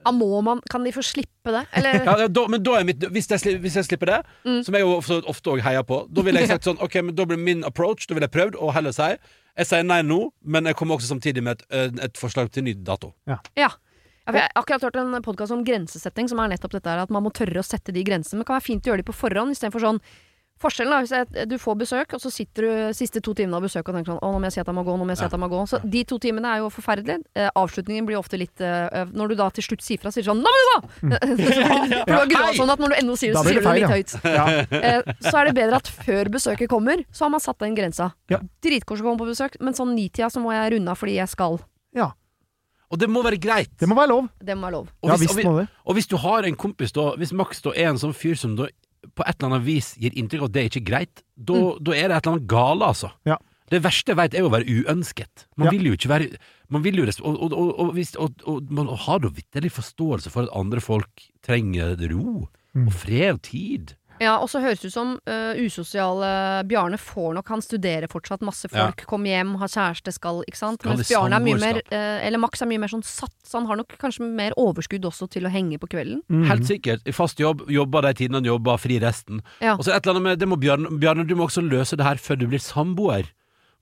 Ja, må man Kan de få slippe det? Eller [laughs] Ja, ja, da, men da er mitt Hvis jeg, hvis jeg slipper det, Mm. som jeg jo ofte, òg heier på, da ville jeg [laughs] sagt sånn Ok, men da blir min approach Da ville jeg prøvd å heller si Jeg sier nei nå, men jeg kommer også samtidig med et, eh, et forslag til ny dato. Ja. Ja, jeg har akkurat hørt en podkast om grensesetting, som er nettopp dette her, at man må tørre å sette de grensene. Men det kan være fint å gjøre de på forhånd, istedenfor sånn Forskjellen er hvis jeg, du får besøk, og så sitter du siste to timene av besøket og tenker sånn Å, nå må jeg si at jeg må gå, nå må jeg si at jeg må gå. Så de to timene er jo forferdelige. Eh, avslutningen blir ofte litt eh, Når du da til slutt sier fra, sier sånn Nå må du gå! [laughs] For du har grua sånn at når du ennå sier det, så sier du det litt høyt. Eh, så er det bedre at før besøket kommer, så har man satt den grensa. Ja. Dritkoselig å komme på besøk, men sånn nitida så må jeg runde av fordi jeg skal. ja. Og det må være greit. Det må være lov. Det må være lov. Og Ja visst må det. og hvis du har en kompis da Hvis Max da er en sånn fyr som da på et eller annet vis gir inntrykk av at det ikke er greit, da, da er det et eller annet gale, altså. Ja. Det verste jeg veit, er å være uønsket. Man Ja. vil jo ikke være Man vil jo Og, og, og, og, hvis, og, og man har da vitterlig forståelse for at andre folk trenger ro Mm. og fred og tid. Ja, og så høres det ut som uh, usosiale Bjarne får nok Han studerer fortsatt, masse Ja. folk, kommer hjem, har kjæreste, skal Ikke sant? Mens Bjarne er mye mer eh, Eller Max er mye mer sånn satt, så han har nok kanskje mer overskudd også til å henge på kvelden. Mm. Helt sikkert. I fast jobb, jobber de tidene han jobber, fri resten. Ja. Og så et eller annet med Det må Bjarne, Bjarne, du må også løse det her før du blir samboer.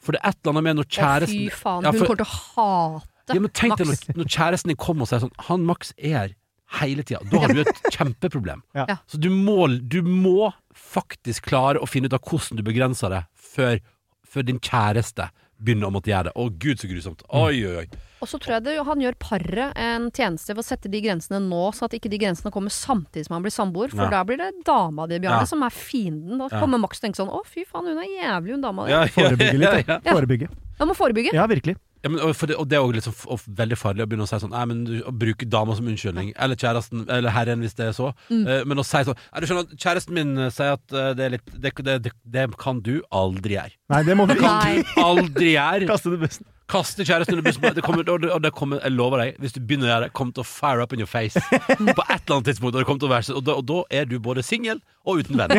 For det er et eller annet med når Å, kjæresten fy faen, Ja, hun kommer til å hate Ja, men tenk deg når, når kjæresten din kommer og sier sånn Han Max er her hele tida. Da har du et [laughs] kjempeproblem. Ja. Ja. Så du må, du må faktisk klare å finne ut av hvordan du begrenser det, før, før din kjæreste begynner å måtte gjøre det. Å gud, så grusomt. Oi, oi, oi. Og så tror jeg det, han gjør paret en tjeneste ved å sette de grensene nå, så at ikke de grensene kommer samtidig som han blir samboer. For Ja. da blir det dama di, Bjarne, Ja. som er fienden. Da Ja. kommer Max og tenker sånn Å, fy faen, hun er jævlig, hun dama di. Ja, ja, Forebygge litt, ja, ja. ja. Forebygge. Da må forebygge. Ja, virkelig. Ja, men, og, for det, og det er også liksom og veldig farlig å begynne å si sånn Nei, men du, Å bruke dama som unnskyldning, eller kjæresten, eller herren hvis det er så. Mm. Uh, men å si sånn Nei, du skjønner, Kjæresten min eh, sier at uh, det er litt det, det, det, det kan du aldri gjøre. Nei, det må du ikke Nei. Aldri gjøre! kaste det bussen. Kaste kjæresten under bussen. Det kommer, og det, og det kommer, jeg lover deg, hvis du begynner å gjøre det, kommer til å fire up in your face på et eller annet tidspunkt. Og, det kommer til å være, og, da, og da er du både singel og uten venn.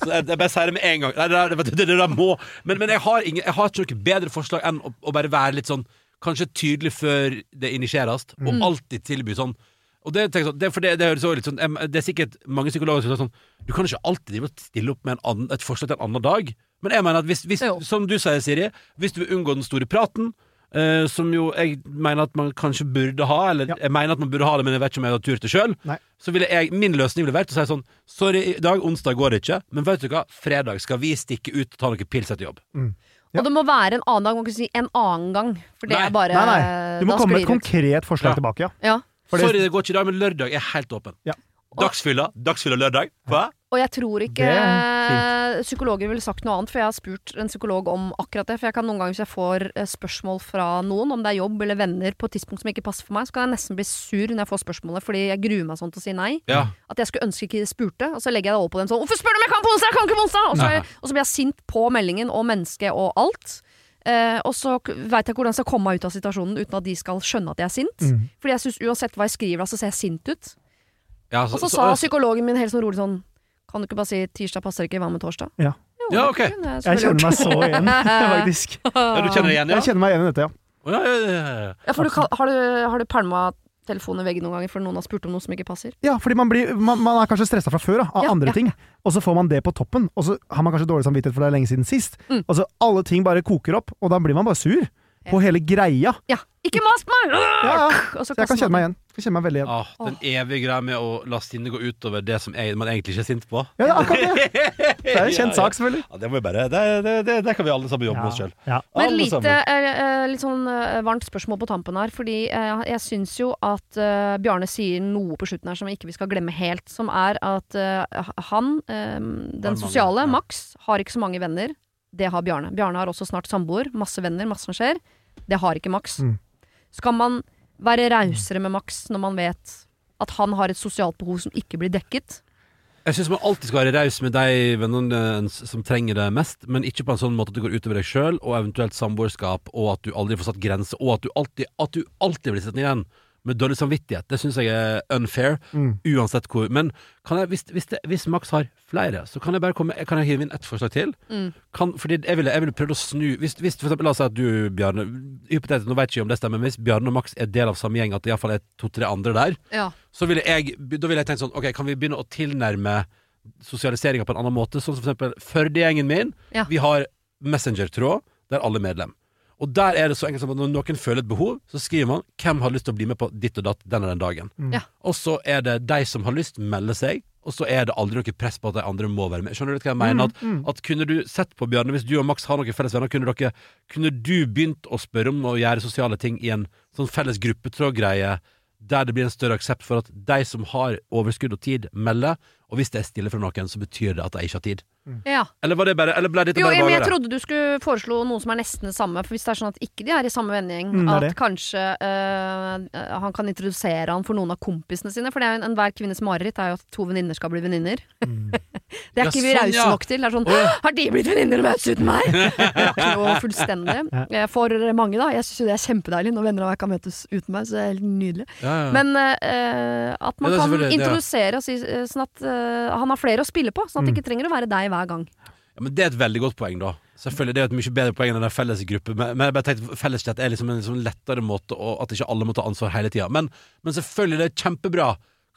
Så jeg, jeg bare sier det med en gang. Nei, det, det, det, det, det må. Men, men jeg, har ingen, jeg har ikke noe bedre forslag enn å, å bare være litt sånn Kanskje tydelig før det initieres, og alltid tilby sånn. Og det, jeg sånn, det, for det, det høres litt sånn Det er sikkert mange psykologer som sier sånn Du kan ikke alltid stille opp med en annen, et forslag til en annen dag. Men jeg mener at hvis, hvis som du sier, Siri, hvis du vil unngå den store praten, eh, som jo jeg mener at man kanskje burde ha, eller Ja. jeg mener at man burde ha det, men jeg vet ikke om jeg har tur til sjøl, så ville jeg, min løsning ville vært å si sånn Sorry, i dag, onsdag går det ikke, men vet du hva, fredag skal vi stikke ut og ta noen pils etter jobb. Ja. Og det må være en annen dag, man kan ikke si en annen gang. For det Nei. er bare Nei, nei. Du må komme med et konkret forslag Ja. tilbake, ja. Ja. Sorry, det går ikke i dag, men lørdag er helt åpen. Ja. Dagsfylla, dagsfylla lørdag. Hva? Og jeg tror ikke Det psykologer ville sagt noe annet, for jeg har spurt en psykolog om akkurat det. For jeg kan noen ganger, hvis jeg får eh, spørsmål fra noen, om det er jobb eller venner, på et tidspunkt som ikke passer for meg, så kan jeg nesten bli sur når jeg får spørsmålet, fordi jeg gruer meg sånn til å si nei. Ja. At jeg skulle ønske ikke de spurte, og så legger jeg det over på dem sånn 'Hvorfor spør du om jeg kan på onsdag? Jeg kan ikke på onsdag!' Og så, jeg, og så blir jeg sint på meldingen og mennesket og alt. Eh, og så veit jeg ikke hvordan jeg skal komme meg ut av situasjonen uten at de skal skjønne at jeg er sint. Mm. Fordi jeg syns uansett hva jeg skriver, da, så ser jeg sint ut. Ja, Og så sa psykologen min helt sånn rolig sånn Kan du ikke bare si 'tirsdag passer ikke, hva med torsdag'? Ja. Jo, Ja, det ok. kunne jeg Jeg kjenner meg så igjen, [laughs] faktisk. [laughs] ja, du kjenner deg igjen, ja? Jeg kjenner meg igjen i dette, ja. Å, ja, ja, ja, ja. Ja, for du, kan- har du, har du pælma telefonen i veggen noen ganger fordi noen har spurt om noe som ikke passer? Ja, fordi man, blir, man, man er kanskje stressa fra før da, av Ja, andre ja, ting, og så får man det på toppen, og så har man kanskje dårlig samvittighet for det er lenge siden sist, Mm. og så alle ting bare koker opp, og da blir man bare sur. På hele greia. Ja. Ikke mas meg! Ja, ja. Så jeg kan kjenne meg igjen. Jeg kan kjenne meg veldig igjen. Ah, den evige greia med å la sinnet gå utover det som man egentlig ikke er sint på. Ja, det er akkurat det. [laughs] Det er en kjent sak, selvfølgelig. Ja, det må vi bare Det, det, det, det kan vi alle sammen jobbe med oss sjøl. Ja. Men lite, eh, eh, litt sånn eh, varmt spørsmål på tampen her. Fordi eh, jeg syns jo at eh, Bjarne sier noe på slutten her som ikke vi skal glemme helt. Som er at han, den sosiale, ja. Max, har ikke så mange venner. Det har Bjarne. Bjarne har også snart samboer. Masse venner, masse som skjer. Det har ikke Max. Mm. Skal man være rausere med Max når man vet at han har et sosialt behov som ikke blir dekket? Jeg syns man alltid skal være raus med de vennene som trenger det mest, men ikke på en sånn måte at det går utover deg sjøl, og eventuelt samboerskap, og at du aldri får satt grenser, og at du alltid, at du alltid blir sittende igjen med dårlig samvittighet. Det syns jeg er unfair, Mm. uansett hvor. Men kan jeg, hvis, hvis, det, hvis Max har flere, så kan jeg bare komme Kan jeg hive inn ett forslag til? Mm. Kan, fordi jeg ville, jeg ville prøvd å snu Hvis, hvis for eksempel, La oss si at du, Bjarne Hypotetisk, nå vet jeg ikke om det stemmer, men hvis Bjarne og Max er del av samme gjeng, at det iallfall er to-tre andre der, Ja. så ville jeg, da ville jeg tenkt sånn Ok, kan vi begynne å tilnærme sosialiseringa på en annen måte? Sånn som for eksempel Førde-gjengen min. Ja. Vi har Messenger-tråd der alle er medlem. Og der er det så enkelt som at når noen føler et behov, så skriver man 'Hvem har lyst til å bli med på ditt og datt den og den dagen?' Mm. Ja. Og så er det de som har lyst, melder seg, og så er det aldri noe press på at de andre må være med. Skjønner du hva jeg mener? At, Mm. at kunne du sett på Bjarne, hvis du og Max har noen felles venner, kunne, dere, kunne du begynt å spørre om å gjøre sosiale ting i en sånn felles gruppetrådgreie, der det blir en større aksept for at de som har overskudd og tid, melder, og hvis det er stille fra noen, så betyr det at de ikke har tid. Ja. Eller var det bare Eller ble dette Jo, bare men jeg trodde du skulle foreslå noe som er nesten det samme. For hvis det er sånn at ikke de er i samme vending, Mm, at kanskje øh, han kan introdusere han for noen av kompisene sine. For det er jo en- enhver kvinnes mareritt er jo at to venninner skal bli venninner. Det er Ja, ikke vi sånn, rause nok til. Det er sånn Har de blitt venninner møtes uten meg?! [laughs] Det er ikke fullstendig. [laughs] Eh, For mange, da. Jeg syns jo det er kjempedeilig når venner av meg kan møtes uten meg. Så det er helt nydelig. Ja, ja. Men uh, at man kan introdusere og si eh, sånn at uh, han har flere å spille på. Sånn at det ikke trenger å være deg hver gang. Ja, men Det er et veldig godt poeng, da. Selvfølgelig, Det er et mye bedre poeng enn den felles gruppe. Men, men jeg bare tenkte felleschat er liksom en liksom lettere måte, og at ikke alle må ta ansvar hele tida. Men, men selvfølgelig, det er kjempebra.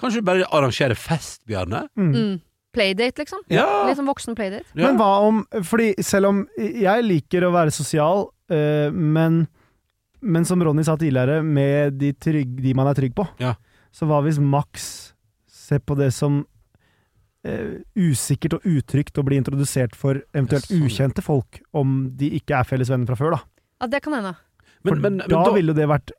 Kanskje du bare arrangerer fest, Bjarne? Mm. Playdate, liksom. Ja. Litt sånn voksen playdate. Ja. Men hva om Fordi selv om jeg liker å være sosial, øh, men, men som Ronny sa tidligere, med de, trygg, de man er trygg på, Ja. så hva hvis Max ser på det som øh, usikkert og utrygt å bli introdusert for eventuelt sånn. ukjente folk, om de ikke er felles venner fra før, da? Ja, det kan hende. For Men, men, men da da, ville jo det vært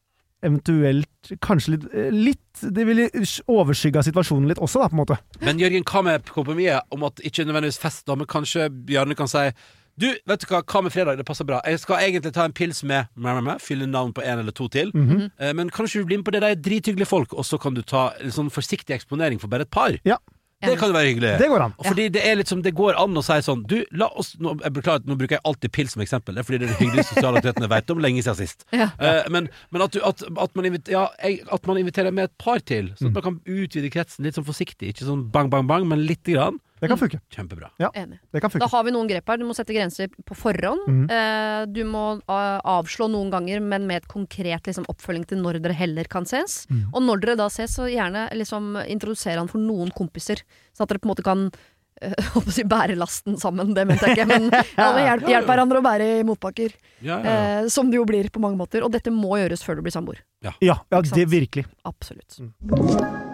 eventuelt kanskje litt, eh, litt Det ville overskygga situasjonen litt også, da, på en måte. men Jørgen, hva med kompromisset om at ikke nødvendigvis fest, da, men kanskje Bjarne kan si du, vet du hva, hva med fredag? Det passer bra. Jeg skal egentlig ta en pils med fylle navn på en eller to til. Mm -hmm. Men kan ikke du bli med på det? De er drithyggelige folk, og så kan du ta en sånn forsiktig eksponering for bare et par. Ja. Det kan jo være hyggelig. Det går an. Og Fordi det er litt som det går an å si sånn Du, la oss Nå, jeg beklager, nå bruker jeg alltid pils som eksempel. Det er fordi det er den hyggeligste sosiale aktiviteten jeg vet om lenge siden sist. Ja. Eh, men men at, du, at, at, man inviter, ja, jeg, at man inviterer med et par til, Så sånn at man kan utvide kretsen litt sånn forsiktig. Ikke sånn bang, bang, bang, men lite grann. Det kan funke. Kjempebra. Enig. Det kan Da har vi noen grep her. Du må sette grenser på forhånd. Mm. Eh, du må eh, avslå noen ganger, men med et konkret liksom, oppfølging til når dere heller kan ses. Mm. Og når dere da ses, så gjerne liksom, introdusere han for noen kompiser. Sånn at dere på en måte kan [laughs] Håper å si bære lasten sammen, det mente jeg ikke. Men [laughs] alle hjelper hjelp hverandre å bære i motbakker. Ja, ja, ja. Eh, som det jo blir på mange måter. Og dette må gjøres før du blir samboer. Ja, ja det virkelig. Absolutt. Mm.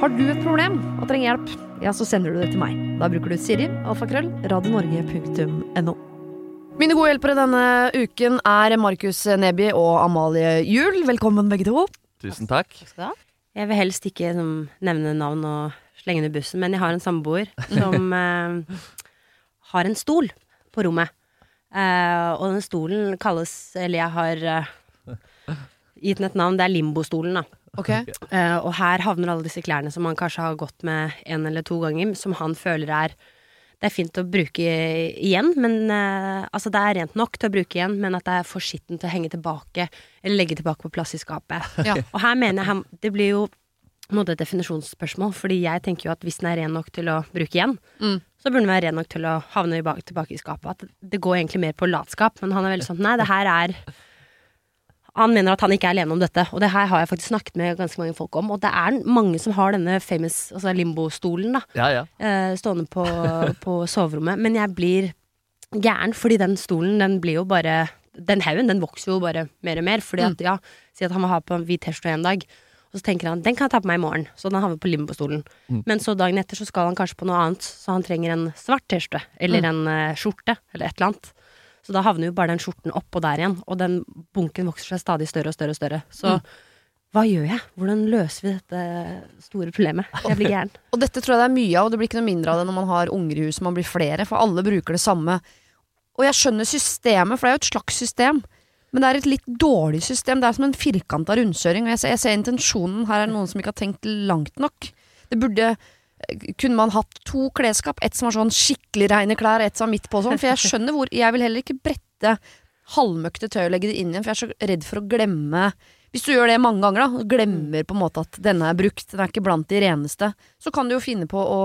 Har du et problem og trenger hjelp, ja, så sender du det til meg. Da bruker du Siri, alfakrøll, radionorge.no. Mine gode hjelpere denne uken er Markus Neby og Amalie Juel. Velkommen begge to. Tusen takk. Jeg vil helst ikke som, nevne navn og slenge ned bussen, men jeg har en samboer som [laughs] eh, har en stol på rommet. Eh, og den stolen kalles Eller jeg har eh, gitt den et navn. Det er limbostolen, da. Ok. Uh, og her havner alle disse klærne som han kanskje har gått med en eller to ganger, som han føler er det er fint å bruke igjen, men uh, altså det er rent nok til å bruke igjen, men at det er for skittent til å henge tilbake, eller legge tilbake på plass i skapet. [laughs] Ja. Og her mener jeg det blir jo måte et definisjonsspørsmål, fordi jeg tenker jo at hvis den er ren nok til å bruke igjen, Mm. så burde den være ren nok til å havne tilbake i skapet. At det går egentlig mer på latskap, men han er veldig sånn nei, det her er han mener at han ikke er alene om dette, og det her har jeg faktisk snakket med ganske mange folk om. Og det er mange som har denne famous altså limbo-stolen da, Ja, ja. eh, stående på, [laughs] på soverommet. Men jeg blir gæren, fordi den stolen, den blir jo bare Den haugen, den vokser jo bare mer og mer. Fordi at, ja, si at han må ha på en hvit T-skjorte en dag. Og så tenker han den kan jeg ta på meg i morgen, så den havner på limbostolen. Men så dagen etter så skal han kanskje på noe annet, så han trenger en svart T-skjorte. Eller en uh, skjorte, eller et eller annet. Så da havner jo bare den skjorten oppå der igjen, og den bunken vokser seg stadig større og større og større. Så hva gjør jeg? Hvordan løser vi dette store problemet? Jeg blir [laughs] gæren. Og dette tror jeg det er mye av, og det blir ikke noe mindre av det når man har unger i huset, man blir flere, for alle bruker det samme. Og jeg skjønner systemet, for det er jo et slags system. Men det er et litt dårlig system. Det er som en firkanta rundkjøring. Og jeg ser, jeg ser intensjonen. Her er det noen som ikke har tenkt langt nok. Det burde kunne man hatt to klesskap? Et som var sånn skikkelig reine klær, et som var midt på sånn. For jeg skjønner hvor Jeg vil heller ikke brette halvmøkte tøy og legge det inn igjen, for jeg er så redd for å glemme Hvis du gjør det mange ganger, da, og glemmer på en måte at denne er brukt, den er ikke blant de reneste, så kan du jo finne på å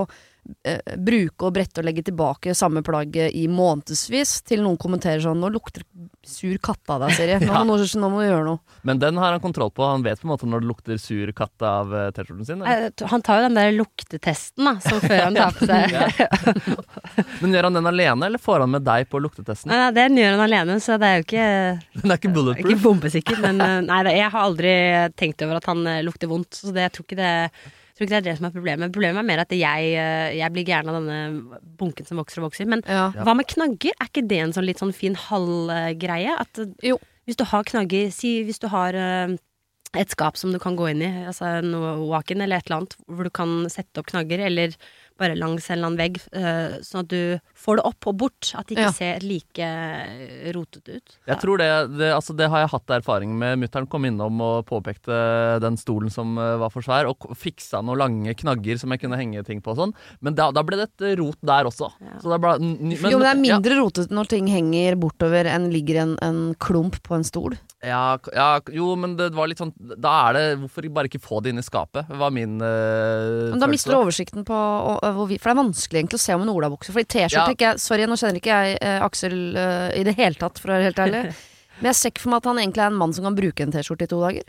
bruke og brette og legge tilbake samme plagget i månedsvis, til noen kommenterer sånn 'Nå lukter sur katt av deg, Siri. [laughs] Nå, ja. nå, nå må du gjøre noe'. Men den har han kontroll på. Han vet på en måte når det lukter sur katt av eh, T-skjorten sin. eller? Eh, Han tar jo den der luktetesten, da, som før han tar på seg [laughs] [laughs] Men gjør han den alene, eller får han med deg på luktetesten? Nei, nei, Den gjør han alene, så det er jo ikke Den er ikke bulletproof? Ikke bombesikker, men eh, nei, jeg har aldri tenkt over at han eh, lukter vondt. Så det, jeg tror ikke det jeg tror ikke det er det som er problemet. Problemet er mer at jeg, eh, jeg blir gæren av denne bunken som vokser og vokser. Men Ja. hva med knagger? Er ikke det en sånn litt sånn fin halvgreie? At eh, Jo. hvis du har knagger Si hvis du har eh, et skap som du kan gå inn i, altså noe walk-in eller et eller annet, hvor du kan sette opp knagger, eller bare langs en eller annen vegg, eh, sånn at du får det opp og bort. At det ikke Ja. ser like eh, rotete ut. Jeg tror det, det, altså det har jeg hatt erfaring med. Mutter'n kom innom og påpekte den stolen som eh, var for svær, og fiksa noen lange knagger som jeg kunne henge ting på og sånn. Men da, da ble det et rot der også. Så det ble, n- n- jo, men det er ja. mindre rotete når ting henger bortover enn ligger en, en klump på en stol. Ja, ja, jo, men det var litt sånn Da er det Hvorfor bare ikke få det inn i skapet? var min uh, Men da mister du oversikten på og, og, hvor vi, For det er vanskelig egentlig å se om en olabukse. For i T-skjorte Ja. Sorry, nå kjenner ikke jeg eh, Aksel eh, i det hele tatt, for å være helt ærlig. [laughs] Men jeg ser ikke for meg at han egentlig er en mann som kan bruke en T-skjorte i to dager.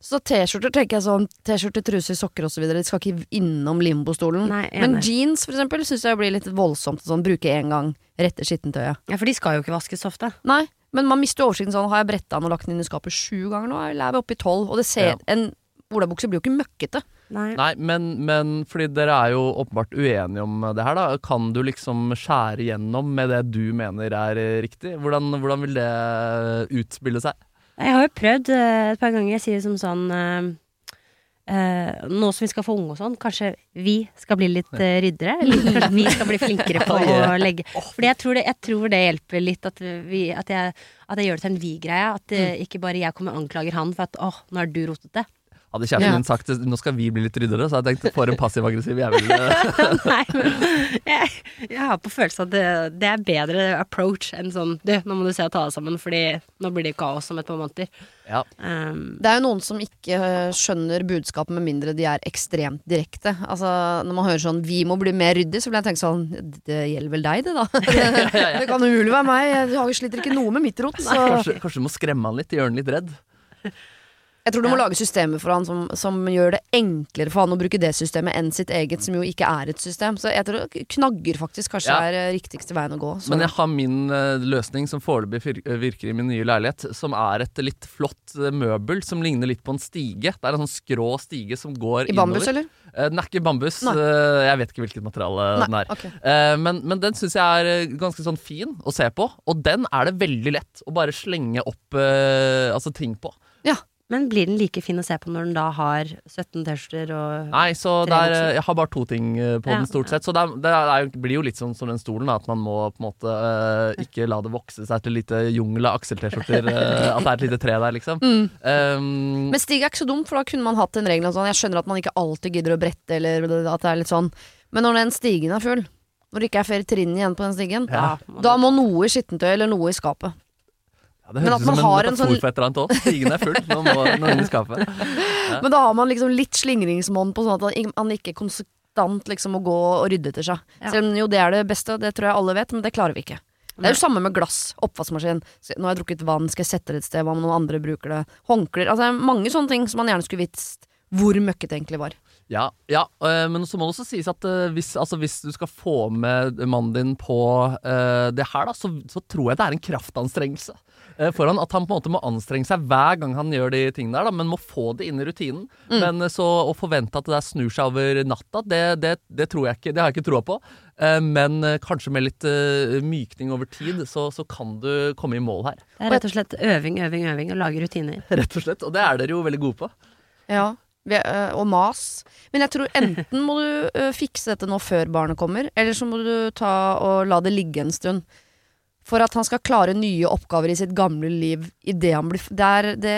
Så T-skjorter tenker jeg sånn T-skjorte, truser, sokker osv. De skal ikke innom limbostolen. Nei, Men jeans for eksempel syns jeg blir litt voldsomt. Sånn bruke én gang, rette skittentøyet. Ja, for de skal jo ikke vaskes ofte. Nei, men man mister oversikten sånn. Har jeg bretta den og lagt den inn i skapet sju ganger nå, eller er vi oppe i tolv? Og det ser Ja. En olabukse blir jo ikke møkkete. Nei. Nei, men, men fordi dere er jo åpenbart uenige om det her, da. Kan du liksom skjære gjennom med det du mener er eh, riktig? Hvordan, hvordan vil det utspille seg? Jeg har jo prøvd eh, et par ganger. Jeg sier som sånn eh, eh, Nå som vi skal få unge og sånn, kanskje vi skal bli litt uh, ryddere? Eller [laughs] vi skal bli flinkere på å legge Fordi jeg tror det, jeg tror det hjelper litt at, vi, at, jeg, at jeg gjør det til en vi-greie. At eh, ikke bare jeg kommer og anklager han for at åh, nå er du rotete. Hadde kjæresten Ja. min sagt nå skal vi bli litt ryddere, så hadde jeg tenkt for en passiv-aggressiv jævel. eh, [laughs] Nei, men jeg, jeg har på følelsen at det, det er bedre approach enn sånn Du, nå må du se og ta deg sammen, fordi nå blir det kaos om et par måneder. Ja. Um, Det er jo noen som ikke øh, skjønner budskapet med mindre de er ekstremt direkte. Altså, når man hører sånn 'vi må bli mer ryddig', så blir jeg tenkt sånn Det gjelder vel deg, det, da. [laughs] [laughs] det kan umulig være meg. Jeg har- sliter ikke noe med mitt rot. Så Kanskje, kanskje du må skremme han litt, gjøre han litt redd. Jeg tror du må lage systemer for han som, som gjør det enklere for han å bruke det systemet enn sitt eget, som jo ikke er et system. Så jeg tror knagger faktisk kanskje Ja. er øh, riktigste veien å gå. Så. Men jeg har min eh, løsning som foreløpig virker i min nye leilighet, som er et litt flott eh, møbel som ligner litt på en stige. Det er en sånn skrå stige som går I bambus, innover. eller? Eh, Den er ikke bambus. Nei. eh, Jeg vet ikke hvilket materiale den er. ok. Eh, Men, men den syns jeg er eh, ganske sånn fin å se på, og den er det veldig lett å bare slenge opp eh, altså ting på. Men blir den like fin å se på når den da har 17 T-skjorter og Nei, så er, eh, jeg har bare to ting eh, på Ja, den stort sett. Så det, er, det er, blir jo litt sånn som den stolen, at man må på en måte uh, ikke la det vokse seg til lite jungel av Aksel-T-skjorter. Uh, [laughs] at det er et lite tre der, liksom. Mm. Um, Men stig er ikke så dumt, for da kunne man hatt en regel sånn Jeg skjønner at man ikke alltid gidder å brette, eller at det er litt sånn Men når den stigen er full, når det ikke er flere trinn igjen på den stigen, Ja. da må noe i skittentøy eller noe i skapet. Ja, det men høres ut som en har en metafor sånn- for et eller annet òg. Stigen er full, nå må noen skaffe. [laughs] Ja. Men da har man liksom litt slingringsmonn på sånn at han- ikke konstant liksom må gå og rydde etter seg. Ja. Selv om jo det er det beste, det tror jeg alle vet, men det klarer vi ikke. Det er jo samme med glass, oppvaskmaskin. Nå har jeg drukket vann, skal jeg sette det et sted, hva om noen andre bruker det? Håndklær. Altså det er mange sånne ting som man gjerne skulle visst hvor møkket egentlig var. Ja, ja øh, men så må det også sies at øh, hvis, altså, hvis du skal få med mannen din på uh, det her, da, så, så tror jeg det er en kraftanstrengelse øh, for han. At han på en måte må anstrenge seg hver gang han gjør de tingene der, da, men må få det inn i rutinen. Men øh, så å forvente at det der snur seg over natta, det, det, det tror jeg ikke. Det har jeg ikke troa på. Eh, men kanskje med litt mykning over tid, så, så kan du komme i mål her. Det er rett og slett øving, øving, øving, og lage rutiner. [laughs] Rett og slett. Og det er dere jo veldig gode på. Ja, og mas. Men jeg tror enten må du fikse dette nå før barnet kommer, eller så må du ta og la det ligge en stund. For at han skal klare nye oppgaver i sitt gamle liv idet han blir der, det,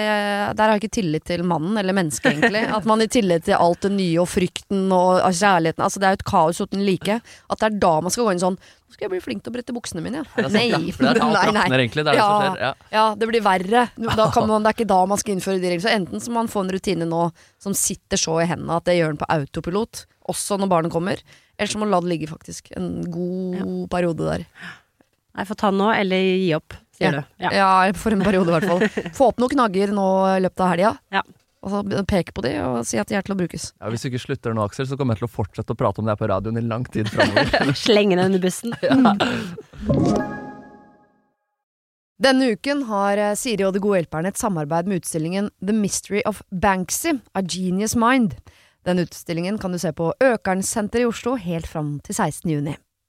der har jeg ikke tillit til mannen, eller mennesket, egentlig. [laughs] At man i tillit til alt det nye og frykten og kjærligheten Altså det er jo et kaos uten like. At det er da man skal gå inn sånn Nå skal jeg bli flink til å brette buksene mine, Det ja. er ja. Det er alt. [laughs] Det er det. Ja. Ja, det blir verre. Da kan man, det er ikke da man skal innføre de reglene. Så enten så må man få en rutine nå som sitter så i hendene at det gjør den på autopilot, også når barnet kommer. Eller så må man la det ligge, faktisk. En god periode der. Nei, få ta den nå, eller gi opp, sier Ja. du. Ja. Ja, for en periode i hvert fall. [laughs] Få opp noen knagger nå i løpet av helga. Ja. Og så peke på de og si at de er til å brukes. Ja, hvis du ikke slutter nå, Aksel, så kommer jeg til å fortsette å prate om det her på radioen i lang tid [laughs] framover. [laughs] Slenge deg under bussen. Denne uken har eh, Siri og De gode hjelperne et samarbeid med utstillingen The Mystery of Banksy, A Genius Mind. Den utstillingen kan du se på Økernsenteret i Oslo helt fram til 16. juni.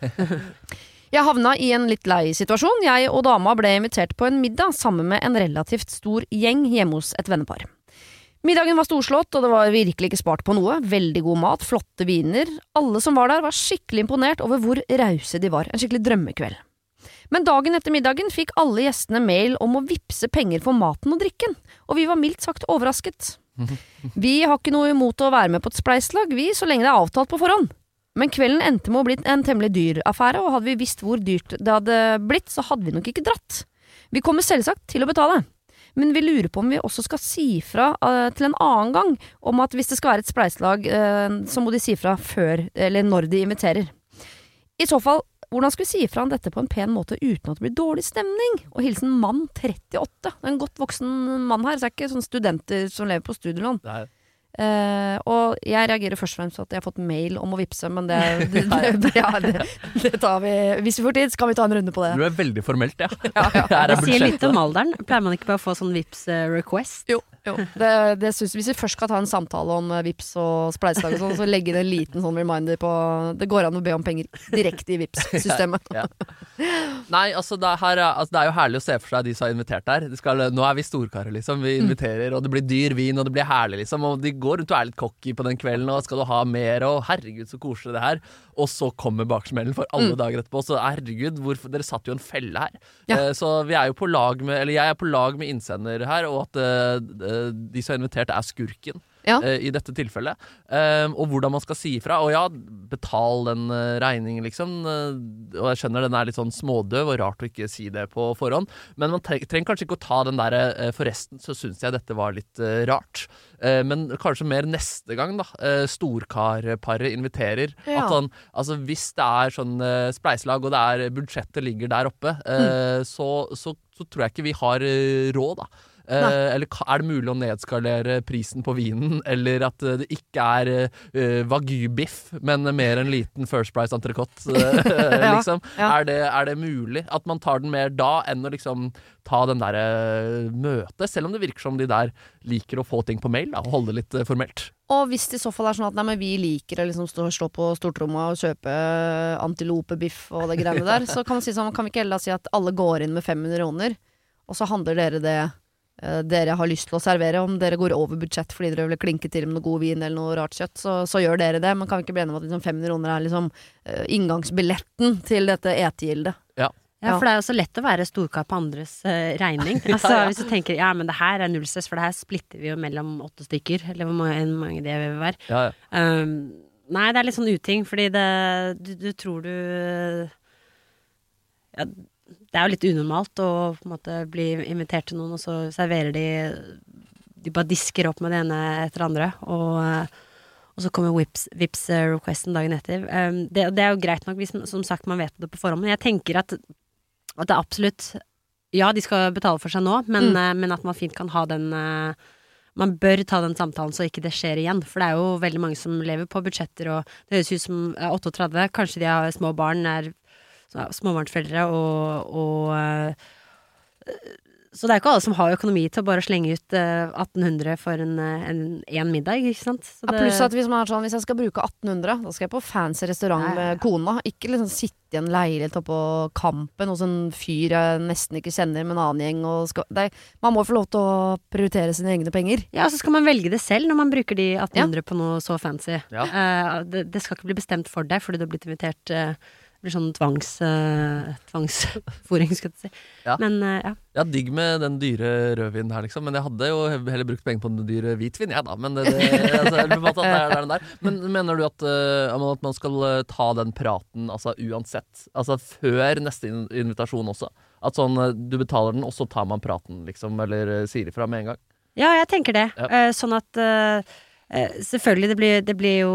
[laughs] Jeg havna i en litt lei situasjon. Jeg og dama ble invitert på en middag sammen med en relativt stor gjeng hjemme hos et vennepar. Middagen var storslått, og det var virkelig ikke spart på noe. Veldig god mat, flotte viner. Alle som var der, var skikkelig imponert over hvor rause de var. En skikkelig drømmekveld. Men dagen etter middagen fikk alle gjestene mail om å vippse penger for maten og drikken, og vi var mildt sagt overrasket. [laughs] Vi har ikke noe imot å være med på et spleiselag, vi, så lenge det er avtalt på forhånd. Men kvelden endte med å bli en temmelig dyr affære, og hadde vi visst hvor dyrt det hadde blitt, så hadde vi nok ikke dratt. Vi kommer selvsagt til å betale, men vi lurer på om vi også skal si fra uh, til en annen gang om at hvis det skal være et spleiselag, uh, så må de si fra før, eller når de inviterer. I så fall, hvordan skal vi si fra om dette på en pen måte uten at det blir dårlig stemning? Og hilsen mann 38. Er en godt voksen mann her, så det er ikke sånne studenter som lever på studielån. Det Eh, og jeg reagerer først og fremst på at jeg har fått mail om å vippse, men det, [laughs] det, det, [laughs] ja, det, det tar vi Hvis vi får tid, så kan vi ta en runde på det. Du er veldig formelt, ja. [laughs] Ja, ja. Det sier litt om alderen. Pleier man ikke bare å få sånn vips eh, request? Jo, jo. Det, det synes, hvis vi først skal ta en samtale om eh, Vips og spleiselag og sånn, så legge inn en liten sånn reminder på Det går an å be om penger direkte i Vips-systemet. [laughs] Ja. Nei, altså det, er her, er- altså det er jo herlig å se for seg de som har invitert der. Skal, nå er vi storkarer, liksom. Vi inviterer, og det blir dyr vin, og det blir herlig, liksom. Og de går rundt og er litt cocky på den kvelden, og skal du ha mer, og herregud, så koselig det her. Og så kommer baksmellen for alle dager etterpå. Så herregud, hvorfor, dere satt jo en felle her. Ja. Eh, så vi er jo på lag med Eller jeg er på lag med innsender her, og at eh, de som har invitert, er skurken. Ja. eh, i dette tilfellet. Eh, og hvordan man skal si ifra. Og ja, betal den eh, regningen, liksom. Eh, og jeg skjønner den er litt sånn smådøv, og rart å ikke si det på forhånd. Men man tre trenger kanskje ikke å ta den derre eh, Forresten så syns jeg dette var litt eh, rart. Eh, men kanskje mer neste gang, da. Eh, Storkarparet inviterer. Ja. At sånn, altså hvis det er sånn eh, spleiselag, og det er budsjettet ligger der oppe, mm. så, så, så tror jeg ikke vi har eh, råd, da. Eh, eller er det mulig å nedskalere prisen på vinen, eller at eh, det ikke er uh, wagyu-biff, men mer en liten First Price entrecôte, [laughs] Ja, liksom? ja. Er, det, er det mulig at man tar den mer da, enn å liksom ta den derre møtet? Selv om det virker som de der liker å få ting på mail, da, og holde det litt uh, formelt. Og hvis det i så fall er sånn at nei, men vi liker å liksom stå, stå, på stortromma og kjøpe antilopebiff og det greiene der, så kan man si sånn, kan vi ikke heller si at alle går inn med 500 kroner, og så handler dere det dere har lyst til å servere. Om dere går over budsjett fordi dere vil klinke til med noe god vin eller noe rart kjøtt, så, så gjør dere det. Men kan vi ikke bli enige om at liksom 500 kroner er liksom uh, inngangsbilletten til dette etegildet? Ja, Ja. for det er jo så lett å være storkar på andres uh, regning. [laughs] Altså, Hvis du tenker ja, men det her er null stress, for det her splitter vi jo mellom åtte stykker, eller hvor mange, mange det vil være. Ja, ja. Um, nei, det er litt sånn uting, fordi det du, du tror du ja, Det er jo litt unormalt å på en måte bli invitert til noen, og så serverer de De bare disker opp med det ene etter det andre, og, eh, og så kommer Vips, Vips eh, dagen etter. Um, det, det er jo greit nok hvis som sagt man vet det på forhånd, men jeg tenker at, at det er absolutt Ja, de skal betale for seg nå, men, Mm. eh, men at man fint kan ha den man bør ta den samtalen så ikke det skjer igjen. For det er jo veldig mange som lever på budsjetter, og det høres ut som er 38, kanskje de har små barn, er småbarnsforeldre, og, og eh, Så det er ikke alle som har økonomi til å bare slenge ut eh, 1800 for en, eh, en, en middag, ikke sant? Så Ja, pluss at hvis man er sånn, hvis jeg skal bruke 1800, da skal jeg på fancy restaurant Ja, ja, ja. med kona. Ikke liksom sitte i en leilighet oppå Kampen hos en fyr jeg nesten ikke kjenner, med en annen gjeng. Og skal, det er, man må få lov til å prioritere sine egne penger. Ja, og så skal man velge det selv når man bruker de 1800 på noe så fancy. Ja. Uh, det, det skal ikke bli bestemt for deg fordi du har blitt invitert eh, Det blir sånn tvangs, uh, tvangsfòring, skal jeg si. Ja. Men uh, ja. Ja, digg med den dyre rødvinen her, liksom. Men jeg hadde jo heller brukt penger på den dyre hvitvin, jeg, da. Men, det, det, [laughs] altså, det er, er den der. Men mener du at, uh, at man skal eh, ta den praten altså uansett? Altså før neste invitasjon også? At sånn eh, du betaler den, og så tar man praten, liksom? Eller eh, sier ifra med en gang? Ja, jeg tenker det. Eh, sånn at eh, eh, Selvfølgelig, det blir, det blir jo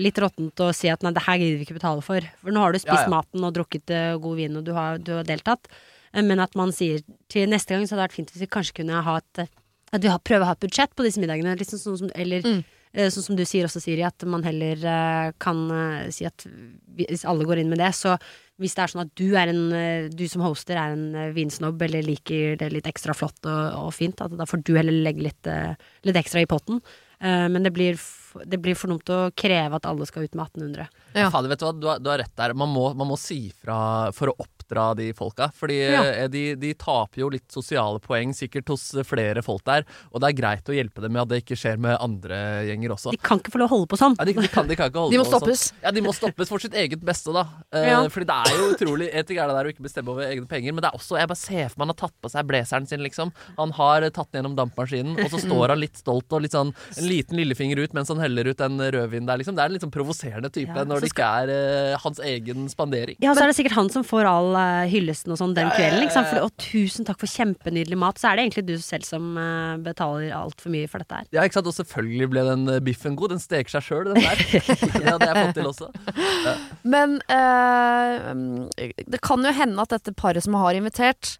litt råttent å si at nei, det her gidder vi ikke betale for. For nå har du spist Ja, ja. maten og drukket eh, god vin, og du har, du har deltatt. Eh, men at man sier til neste gang så hadde det vært fint hvis vi kanskje kunne ha et eh, At vi prøver å ha et budsjett på disse middagene. Liksom sånn som, eller Mm. eh, sånn som du sier også, Siri, at man heller eh, kan eh, si at hvis alle går inn med det, så hvis det er sånn at du er en eh, Du som hoster er en eh, vinsnobb eller liker det litt ekstra flott og, og fint, at da får du heller legge litt, eh, litt ekstra i potten. Eh, men det blir, det blir for dumt å kreve at alle skal ut med 1800. Ja. Fader, vet du hva, du har, du har rett der. Man må, man må si fra for å oppdra de folka. Fordi Ja. eh, de, de taper jo litt sosiale poeng sikkert hos flere folk der. Og det er greit å hjelpe dem med at det ikke skjer med andre gjenger også. De kan ikke få lov å holde på sånn. Ja, de, de, kan, de kan ikke holde [laughs] De må på sånn. stoppes. Ja, de må stoppes for sitt eget beste, da. Eh, Ja. Fordi det er jo utrolig En ting er det der å ikke bestemme over egne penger, men det er også Jeg bare ser for meg han har tatt på seg blazeren sin, liksom. Han har tatt den gjennom dampmaskinen, og så står han litt stolt og litt sånn en liten lillefinger ut mens han heller ut en rødvinen der, liksom. Det er en litt sånn provoserende type Ja, når det ikke er uh, hans egen spandering. Ja, så er det sikkert han som får all eh, hyllesten og sånn den kvelden. Ikke sant? For, og tusen takk for kjempenydelig mat. Så er det egentlig du selv som uh, betaler altfor mye for dette her. Ja, ikke sant? Og selvfølgelig ble den eh, biffen god. Den steker seg sjøl, den der. [laughs] Det hadde jeg fått til også. Men eh, det kan jo hende at dette paret som har invitert,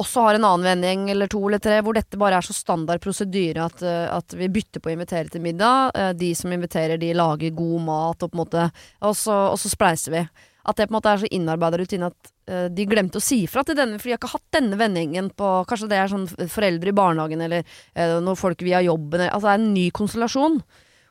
også har en annen vending eller to eller tre, hvor dette bare er så standard prosedyre at, eh, at vi bytter på å invitere til middag. Eh, de som inviterer, de lager god mat, og på en måte Og så, og så spleiser vi. At det på en måte er så innarbeida rutine at eh, de glemte å si fra til denne, for de har ikke hatt denne vendingen på Kanskje det er sånn foreldre i barnehagen, eller eh, når folk via jobben Altså det er en ny konstellasjon.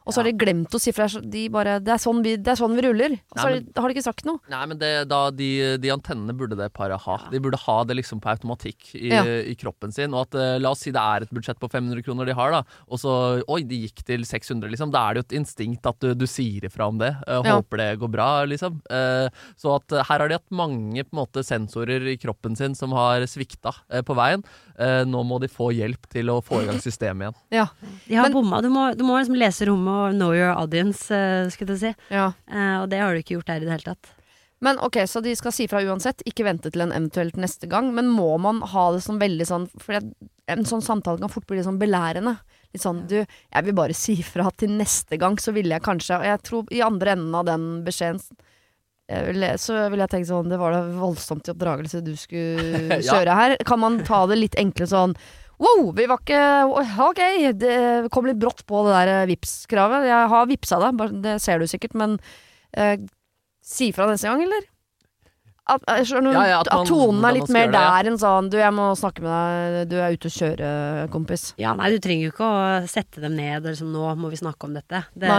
Og så har de glemt å si fra. De bare, det, er sånn vi, det er sånn vi ruller. Og så Nei, har, de, har de ikke sagt noe. Nei, men det, da, de, de antennene burde det paret ha. De burde ha det liksom på automatikk i, Ja. i kroppen sin. Og at eh, La oss si det er et budsjett på 500 kroner de har, da og så Oi, de gikk til 600, liksom. Da er det jo et instinkt at du, du sier ifra om det. eh, Ja. Håper det går bra, liksom. Eh, så at her har de hatt mange på en måte sensorer i kroppen sin som har svikta på veien. Eh, nå må de få hjelp til å få i gang [laughs] systemet igjen. Ja. De har bomma. Du må, du må liksom lese rommet og know your audience, uh, skulle jeg si. ja. Eh, og det har du ikke gjort her i det hele tatt. Men ok, så de skal si fra uansett, ikke vente til en eventuelt neste gang. Men må man ha det som veldig sånn For en sånn samtale kan fort bli litt sånn belærende. Litt sånn du, jeg vil bare si fra til neste gang, så ville jeg kanskje Og jeg tror i andre enden av den beskjeden jeg vil, så vil jeg tenke sånn Det var da voldsomt i oppdragelse du skulle [laughs] kjøre her. Kan man ta det litt enkle sånn Wow, vi var ikke Ok, det kom litt brått på det der Vipps-kravet. Jeg har vippsa deg, det ser du sikkert, men eh, si fra neste gang, eller? At, skjønner, Ja, ja, at at, tonen er litt mer det, ja. der enn sånn Du, jeg må snakke med deg, du er ute og kjøre, kompis. Ja, nei, du trenger jo ikke å sette dem ned og liksom nå må vi snakke om dette. Det,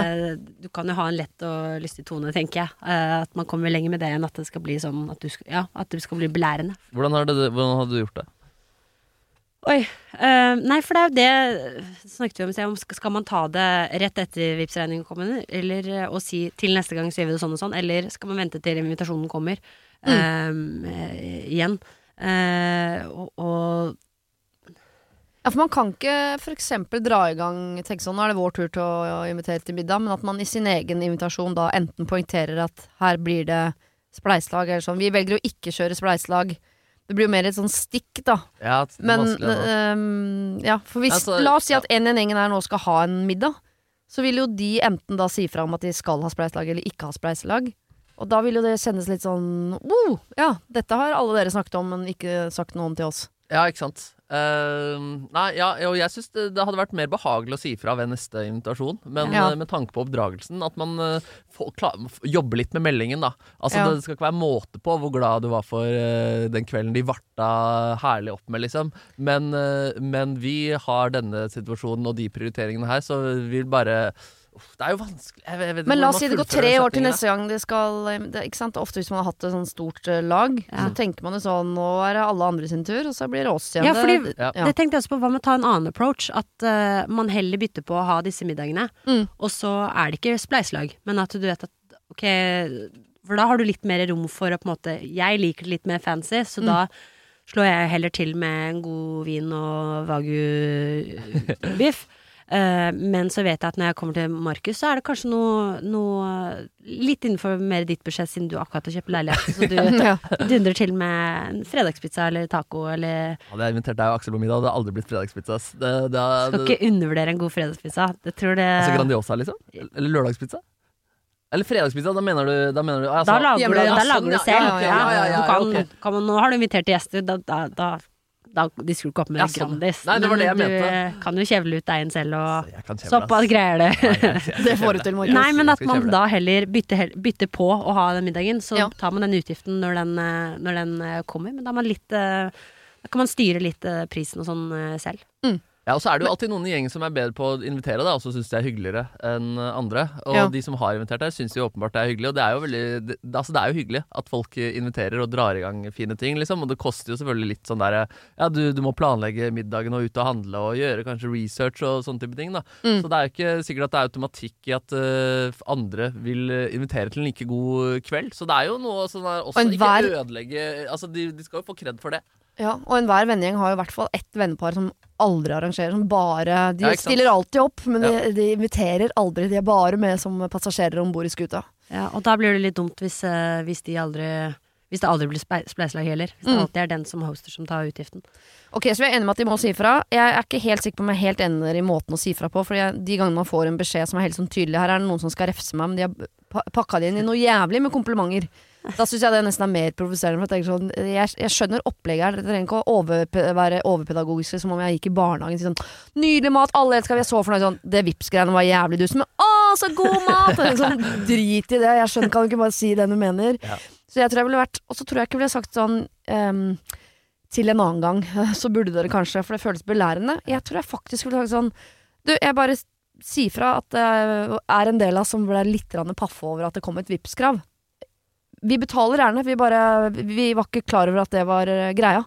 du kan jo ha en lett og lystig tone, tenker jeg. Uh, at man kommer lenger med det enn at det skal bli sånn at du skal, ja, at det skal bli belærende. Hvordan, har det, hvordan hadde du gjort det? Oi. Uh, nei, for det er jo det snakket vi om i sted. Skal man ta det rett etter Vipps-regningen kommer, eller eh, og si til neste gang så gjør vi det sånn og sånn, eller skal man vente til invitasjonen kommer eh, igjen? Uh, og, og Ja, for man kan ikke eksempel dra i gang tenke sånn, nå er det vår tur til å invitere til middag, men at man i sin egen invitasjon da enten poengterer at her blir det spleiselag, eller sånn. Vi velger å ikke kjøre spleiselag. Det blir jo mer et sånn stikk, da. Ja, det Men vanskelig, ja, for hvis Altså, La oss si at en i den gjengen her nå skal ha en middag. Så vil jo de enten da si fra om at de skal ha spleiselag eller ikke ha spleiselag. Og da vil jo det kjennes litt sånn oh, Ja, dette har alle dere snakket om, men ikke sagt noe om til oss. Ja, ikke sant. Eh, nei, ja, og jeg syns det, det hadde vært mer behagelig å si fra ved neste invitasjon. Men Ja. uh, med tanke på oppdragelsen, at man uh, får, klar, jobber litt med meldingen, da. Altså, Ja. Det skal ikke være måte på hvor glad du var for eh, den kvelden de varta herlig opp med, liksom. Men, eh, men vi har denne situasjonen og de prioriteringene her, så vi vil bare Uff, Det er jo vanskelig jeg, vet- jeg vet ikke Men la oss si det går tre år til neste gang de skal det, Ikke sant? Ofte hvis man har hatt et sånn stort eh, lag, Ja. så tenker man jo sånn Nå er det alle andre sin tur, og så blir det oss igjen. Ja, fordi Det- Ja. Det tenkte jeg også på. Hva med å ta en annen approach? At uh, man heller bytter på å ha disse middagene, Mm. og så er det ikke spleiselag, men at du vet at ok For da har du litt mer rom for å på en måte Jeg liker det litt mer fancy, så Mm. da slår jeg heller til med en god vin og wagyu-biff. Eh, men så vet jeg at når jeg kommer til Markus, så er det kanskje noe, noe litt innenfor mer ditt budsjett, siden du akkurat har kjøpt leilighet. Så du [laughs] ja. dundrer til med en fredagspizza eller taco eller Hadde jeg invitert deg og Aksel på middag, hadde det aldri blitt fredagspizza. Det, det, Skal ikke undervurdere en god fredagspizza. Det tror det altså Grandiosa, liksom? Eller lørdagspizza? Eller fredagspizza, da mener du, da mener du Da altså- lager du, da lager du Ja, selv. ja, ja, ja, ja, ja, kan, kan man, nå har du invitert gjester, da, da, da, da De skulle ikke opp med Ja, sånn. Grandis. Nei, det var det jeg Men mente. Du kan jo kjevle ut deigen selv og Jeg såpass greier det. Nei, jeg- jeg- [laughs] Det får du til, Markus. Nei, men at man da heller bytter, bytter på å ha den middagen, så Ja. tar man den utgiften når den, eh, når den eh, kommer. Men da, man litt, eh, da kan man styre litt eh, prisen og sånn eh, selv. Mm. Ja, og så er det jo alltid noen i gjengen som er bedre på å invitere deg, og så syns det er hyggeligere enn andre. Og Ja. de som har invitert deg, syns jo åpenbart det er hyggelig. Og det er jo veldig det, Altså, det er jo hyggelig at folk inviterer og drar i gang fine ting, liksom. Og det koster jo selvfølgelig litt sånn der Ja, du, du må planlegge middagen og ut og handle og gjøre kanskje research og sånne type ting, da. Mm. Så det er jo ikke sikkert at det er automatikk i at uh, andre vil øh, invitere til en like god kveld. Så det er jo noe sånn der også Og ikke ødelegge Altså, de, de skal jo få kred for det. Ja, og enhver vennegjeng har jo i hvert fall ett vennepar som aldri arrangerer. Som bare De Ja, stiller alltid opp, men Ja. de, de inviterer aldri. De er bare med som passasjerer om bord i skuta. Ja, og da blir det litt dumt hvis, eh, hvis de aldri Hvis det aldri blir spleiselag heller. Hvis det Mm. alltid er den som hoster som tar utgiften. Ok, Så vi er enige med at de må si fra. Jeg er ikke helt sikker på om jeg er helt enig i måten å si fra på. For de gangene man får en beskjed som er helt sånn tydelig Her er det noen som skal refse meg, men de har pa- pakka det inn i noe jævlig med komplimenter. Da syns jeg det nesten er mer provoserende. For jeg, sånn, jeg, jeg skjønner opplegget her. Det trenger ikke å over, være overpedagogisk som om jeg gikk i barnehagen. Sånn, Nydelig mat, alle elsker Vi er så fornøyd. Sånn, det Vipps-greiene var jævlig dust, men å, så god mat! Sånn, drit i det. Jeg skjønner, kan du ikke bare si det du mener? Ja. Så jeg tror jeg ville vært Og så tror jeg ikke jeg ville sagt sånn um, til en annen gang, [laughs] så burde dere kanskje, for det føles belærende. Jeg tror jeg faktisk ville sagt sånn Du, jeg bare sier fra at det er en del av oss som ble litt paffe over at det kom et Vipps-krav. Vi betaler gjerne, vi bare Vi var ikke klar over at det var eh, greia.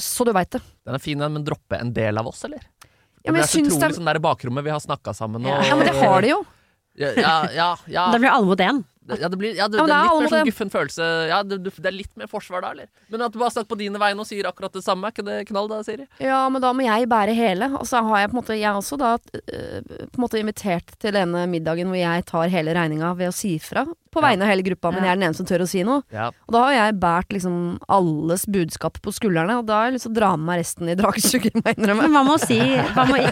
Så du veit det. Den er fin, den, men droppe en del av oss, eller? Ja, men det er så utrolig den... sånn der bakrommet vi har snakka sammen og Ja, men det har de jo. Ja, ja, ja, ja. Da blir alle mot én. Ja, det, blir, ja, det, Ja, det det er litt mer sånn en. guffen følelse. Ja, det, det er litt mer forsvar da, eller? Men at du bare snakker på dine vegne og sier akkurat det samme, er ikke det knall da, Siri? Ja, men da må jeg bære hele. Og så har jeg på en måte Jeg også da øh, på en måte invitert til denne middagen hvor jeg tar hele regninga ved å si fra. På vegne av hele gruppa, men jeg er den eneste som tør å si noe. Ja. Og da har jeg båret liksom alles budskap på skuldrene, og da har jeg lyst til å dra med meg resten i dragesugen, må jeg innrømme. Men hva med å si hva med,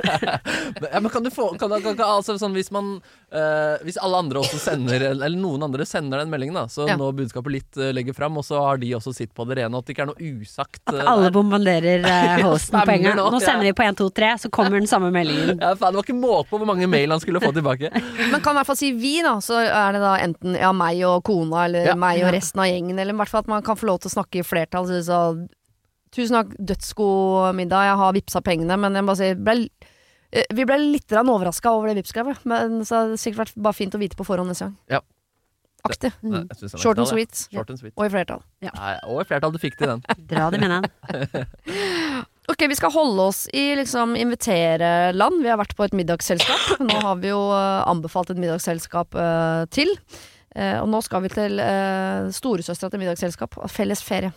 [laughs] ja, men kan du få kan, kan, kan, altså, sånn, Hvis man uh, Hvis alle andre også sender Eller noen andre sender den meldingen, da så Ja. nå budskapet litt uh, legger fram, og så har de også sitt på det rene, og at det ikke er noe usagt. At eh, alle der. bombarderer eh, [laughs] hosten på en gang. Nå, Nå sender ja. de på 1, 2, 3, så kommer den samme meldingen. ja, faen, det var ikke måte på hvor mange mail han skulle få tilbake. Men kan i hvert fall si vi, da. Så er det da enten ja, meg og kona, eller Ja. meg og resten av gjengen, eller i hvert fall at man kan få lov til å snakke i flertall. Så, så, tusen takk, dødsgod middag, jeg har vippsa pengene, men jeg må bare si ble, eh, vi ble litt overraska over det Vipps-kravet, men så har det sikkert vært bare fint å vite på forhånd neste gang. Ja. Aktig. Er Short and sweet. Short and sweet. Og i flertall. Nei, og i flertall, du fikk til den. Dra det med den. [laughs] Ok, vi skal holde oss i liksom invitereland. Vi har vært på et middagsselskap. Nå har vi jo eh, anbefalt et middagsselskap uh, til. Uh, og nå skal vi til uh, storesøstera til middagsselskap. Felles ferie.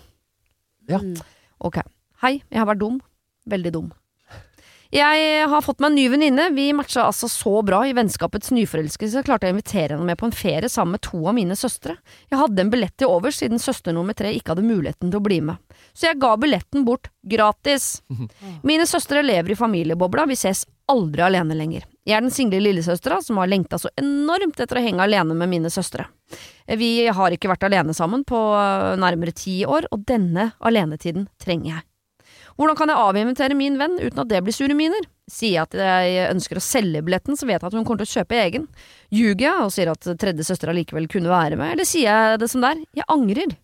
Ja. Mm. Ok. Hei, jeg har vært dum. Veldig dum. Jeg har fått meg en ny venninne. Vi matcha altså så bra i vennskapets nyforelskelse. Klarte jeg å invitere henne med på en ferie sammen med to av mine søstre. Jeg hadde en billett til overs siden søster nummer tre ikke hadde muligheten til å bli med. Så jeg ga billetten bort gratis. [laughs] Mine søstre lever i familiebobla, vi ses aldri alene lenger. Jeg er den single lillesøstera som har lengta så enormt etter å henge alene med mine søstre. Vi har ikke vært alene sammen på øh, nærmere ti år, og denne alenetiden trenger jeg. Hvordan kan jeg avinvitere min venn uten at det blir sure miner? Sier jeg at jeg ønsker å selge billetten, så vet jeg at hun kommer til å kjøpe egen. Ljuger jeg og sier at tredje søster allikevel kunne være med, eller sier jeg det som det er? Jeg angrer.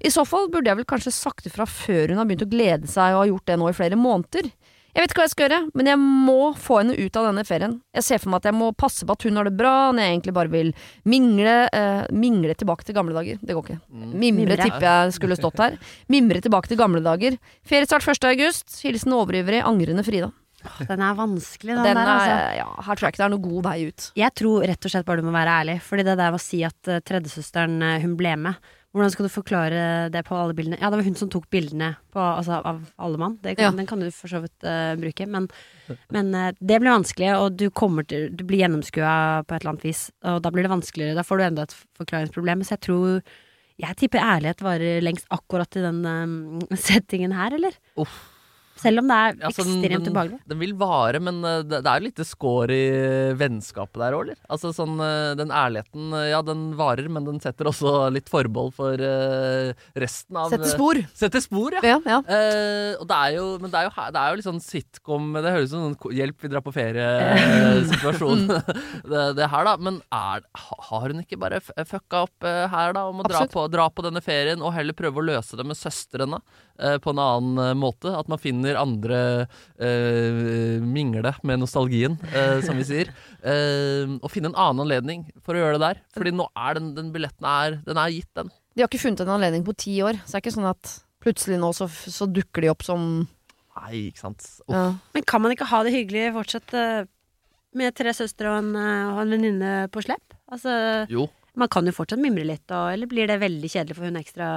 I så fall burde jeg vel kanskje sagt ifra før hun har begynt å glede seg og har gjort det nå i flere måneder. Jeg vet ikke hva jeg skal gjøre, men jeg må få henne ut av denne ferien. Jeg ser for meg at jeg må passe på at hun har det bra, når jeg egentlig bare vil mingle, eh, mingle tilbake til gamle dager. Det går ikke. Mimre, Mimre. tipper jeg skulle stått her. Mimre tilbake til gamle dager. Feriestart 1. august. Hilsen overivrig, angrende Frida. Den er vanskelig, den, Den der, er, altså. ja, her tror jeg ikke det er noen god vei ut. Jeg tror rett og slett bare du må være ærlig. Fordi det der med å si at uh, tredjesøsteren uh, hun ble med Hvordan skal du forklare det på alle bildene? Ja, det var hun som tok bildene på, altså, av alle mann. Det kan, Ja. Den kan du for så vidt uh, bruke. Men, men uh, det blir vanskelig, og du, til, du blir gjennomskua på et eller annet vis. Og da blir det vanskeligere. Da får du enda et forklaringsproblem. Så jeg tror Jeg tipper ærlighet varer lengst akkurat i den um, settingen her, eller? Uff. Selv om det er Altså, ekstremt ubehagelig. Den vil vare, men eh, det, det er jo litt skår i vennskapet der òg, eller? Altså sånn eh, Den ærligheten, eh, ja, den varer, men den setter også litt forbehold for uh, resten av Sette spor. Setter spor, ja. Ja, ja. Uh, og det er jo, men det er jo, det er jo litt sånn sitcom Det høres ut som sånn hjelp, vi drar på ferie-situasjon, [laughs] [laughs] det, det her, da. Men er, har hun ikke bare fucka opp her, da? Om å dra på, dra på denne ferien, og heller prøve å løse det med søstrene på en annen eh, måte? At man finner andre uh, mingle med nostalgien, uh, som vi sier. Uh, [laughs] og finne en annen anledning for å gjøre det der. Fordi nå er den, den billetten er, den er gitt, den. De har ikke funnet en anledning på ti år, så det er ikke sånn at plutselig nå så, så dukker de opp som Nei, ikke sant. Ja. Men kan man ikke ha det hyggelig fortsatt eh, med tre søstre og en, eh, og en venninne på slepp? Altså, Jo. Man kan jo fortsatt mimre litt, og, eller blir det veldig kjedelig for hun ekstra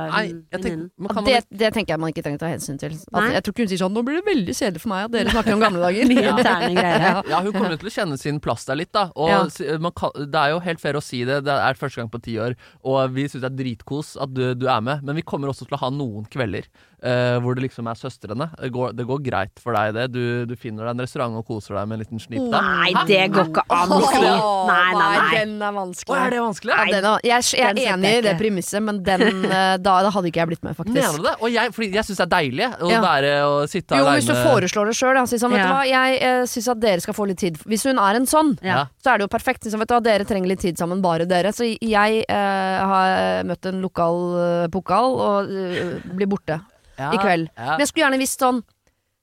venninnen? det, det tenker jeg man ikke trenger å ta hensyn til. At, jeg tror ikke hun sier sånn 'nå blir det veldig kjedelig for meg at dere snakker om gamle dager'. [laughs] Her. ja, hun kommer til å kjenne sin plass der litt, da. Og Ja. man kan, det er jo helt fair å si det. Det er første gang på ti år, og vi syns det er dritkos at du, du er med. Men vi kommer også til å ha noen kvelder eh, hvor det liksom er søstrene. Det går, det går greit for deg, det. Du, du finner deg en restaurant og koser deg med en liten snip der. Nei, det går ikke an å si. Nei, nei, nei. Den er vanskelig. Å, er det vanskelig? Ja, den er, jeg, jeg er enig i det premisset, men den, eh, da, da hadde ikke jeg blitt med, faktisk. Mener du det? Og jeg, fordi jeg syns det er deilig å Ja. være og sitte Jo, hvis du foreslår det sjøl, si sånn, vet du hva, jeg eh, syns at dere skal få litt tid. Hvis hun er en sånn, Ja. så er det jo perfekt. Liksom, vet du hva, dere trenger litt tid sammen, bare dere. Så jeg eh, har møtt en lokal uh, pokal og uh, blir borte i kveld. Men jeg skulle gjerne visst sånn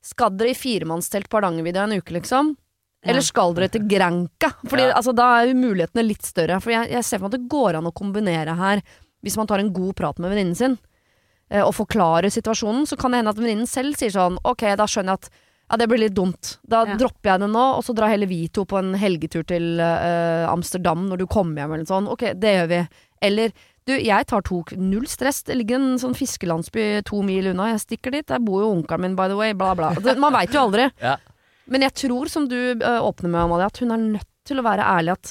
Skal dere i firemannstelt på Hardangervidda en uke, liksom? Eller skal dere til Granca? Fordi Ja. altså, Da er jo mulighetene litt større. For jeg, jeg ser for meg at det går an å kombinere her, hvis man tar en god prat med venninnen sin, eh, og forklarer situasjonen, så kan det hende at venninnen selv sier sånn Ok, da skjønner jeg at ja, det blir litt dumt. Da Ja. dropper jeg det nå, og så drar heller vi to på en helgetur til eh, Amsterdam når du kommer hjem, eller noe sånt. Ok, det gjør vi. Eller du, jeg tar to Null stress. Det ligger en sånn fiskelandsby to mil unna. Jeg stikker dit. Der bor jo onkelen min, by the way. Bla, bla. Man veit jo aldri. [laughs] Ja. Men jeg tror, som du eh, åpner med, Amalie, at hun er nødt til å være ærlig at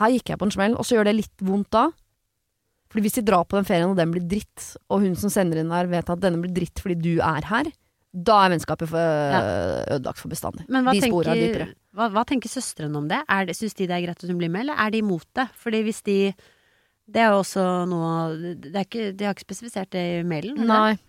her gikk jeg på en smell, og så gjør det litt vondt da. Fordi hvis de drar på den ferien, og den blir dritt, og hun som sender inn der vet at denne blir dritt fordi du er her, da er vennskapet for, ja. ødelagt for bestandig. Men hva de spora er dypere. hva, hva tenker søstrene om det? Er det Syns de det er greit at hun blir med, eller er de imot det? Fordi hvis de Det er jo også noe det er ikke, De har ikke spesifisert det i mailen? har? Nei,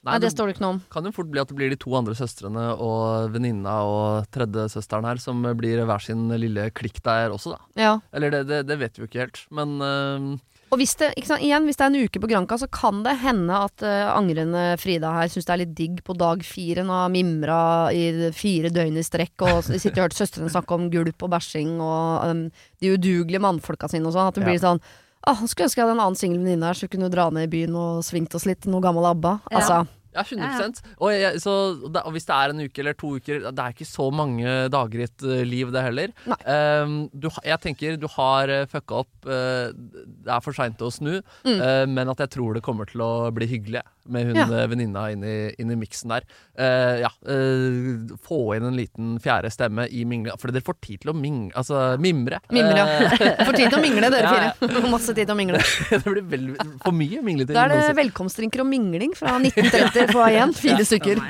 Nei, nei, det det står det ikke noe om. kan jo fort bli at det blir de to andre søstrene og venninna og tredjesøsteren her som blir hver sin lille klikk der også, da. Ja. Eller det, det, det vet vi jo ikke helt, men uh... Og hvis det, ikke sant, igjen, hvis det er en uke på Granka, så kan det hende at uh, angrende Frida her syns det er litt digg på dag fire. Nå har mimra i fire døgn i strekk og sitter og hørt søstrene snakke om gulp og bæsjing og um, de udugelige mannfolka sine og sånn. At det blir sånn Ah, skulle ønske jeg hadde en annen singel venninne her, så vi kunne dra ned i byen og svingt oss litt. Noe gammel ABBA. Ja. Altså, Ja, 100 Og, jeg, så, da, og hvis det er en uke eller to uker Det er ikke så mange dager i et eh, liv, det heller. Ehm, du, jeg tenker du har uh, fucka opp. Uh, det er for seint å snu, Mm. uh, men at jeg tror det kommer til å bli hyggelig med hun Ja. eh, venninna inn i, inn i miksen der. Uh, ja, uh, få inn en liten fjerde stemme i minglinga. For dere får tid til å ming, altså, mimre. mimre, ja. [laughs] Får tid til å mingle, dere Ja, fire. [laughs] Masse tid til å mingle. [laughs] det blir vel, for mye mingletid. Da er det velkomstdrinker og mingling fra 1930 på igjen. Fire stykker.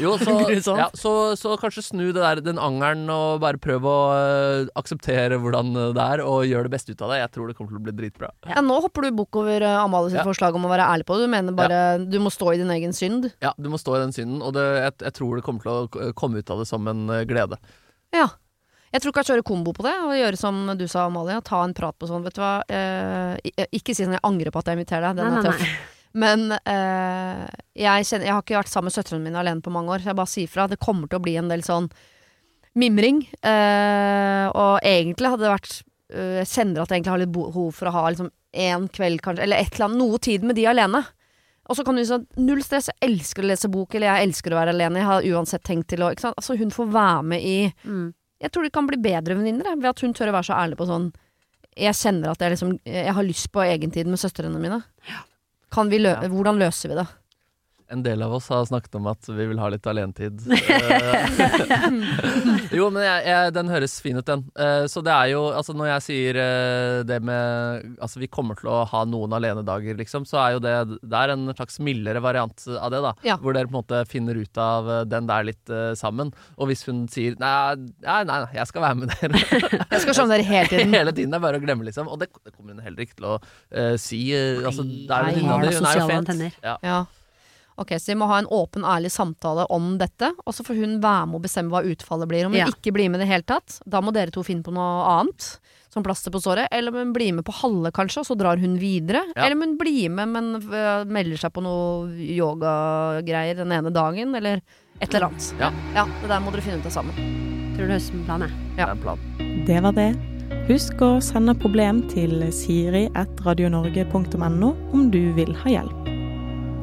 Jo, så, ja, så, så kanskje snu det der, den angeren og bare prøv å uh, akseptere hvordan det er, og gjør det beste ut av det. Jeg tror det kommer til å bli dritbra. Ja, nå hopper du bukk over uh, Amalie sitt Ja. forslag om å være ærlig på det. Du mener bare du må stå i din egen synd. Ja, du må stå i den synden, og det, jeg, jeg tror det kommer til å komme ut av det som en øh, glede. Ja. Jeg tror kanskje kjører kombo på det, og gjøre som du sa, Amalie. Ta en prat på sånn, vet du hva. Eh, ikke si sånn 'jeg angrer på at jeg inviterer deg', den er tøff. [laughs] Men eh, jeg, kjenner, jeg har ikke vært sammen med søstrene mine alene på mange år, så jeg bare sier fra. Det kommer til å bli en del sånn mimring. Eh, og egentlig hadde det vært eh, Jeg kjenner at jeg egentlig har litt behov for å ha liksom en kveld, kanskje, eller et eller annet, noe tid med de alene. Og så kan du si sånn, null stress, jeg elsker å lese bok, eller jeg elsker å være alene. Jeg har uansett tenkt til å ikke sant? Altså Hun får være med i Mm. Jeg tror de kan bli bedre venninner ved at hun tør å være så ærlig på sånn Jeg kjenner at jeg liksom Jeg har lyst på egentid med søstrene mine. Kan vi lø Ja. Hvordan løser vi det? En del av oss har snakket om at vi vil ha litt alenetid. [laughs] Eh, jo, men jeg, jeg, den høres fin ut, den. Uh, så det er jo Altså, når jeg sier uh, det med Altså, vi kommer til å ha noen alenedager, liksom, så er jo det Det er en slags mildere variant av det, da. Ja. Hvor dere på en måte finner ut av uh, den der litt sammen. Og hvis hun sier nei, nei, nei, jeg skal være med dere [laughs] Jeg skal skjønne dere hele tiden. [laughs] Hele tiden er bare å glemme, liksom. Og det, det kommer hun heller ikke til å si. altså, det er jo venninna di, hun er jo fet. Ja. Ja. Ok, så vi må ha en åpen, ærlig samtale om dette, og så får hun være med og bestemme hva utfallet blir. Om hun Ja. ikke blir med i det hele tatt, da må dere to finne på noe annet. Som plaster på såret. Eller om hun blir med på halve, kanskje, og så drar hun videre. Ja. Eller om hun blir med, men øh, melder seg på noe yogagreier den ene dagen, eller et eller annet. Ja. ja, Det der må dere finne ut av sammen. Tror det høsten som en. Det er en plan. Det var det. Husk å sende problem til siri.radionorge.no om du vil ha hjelp.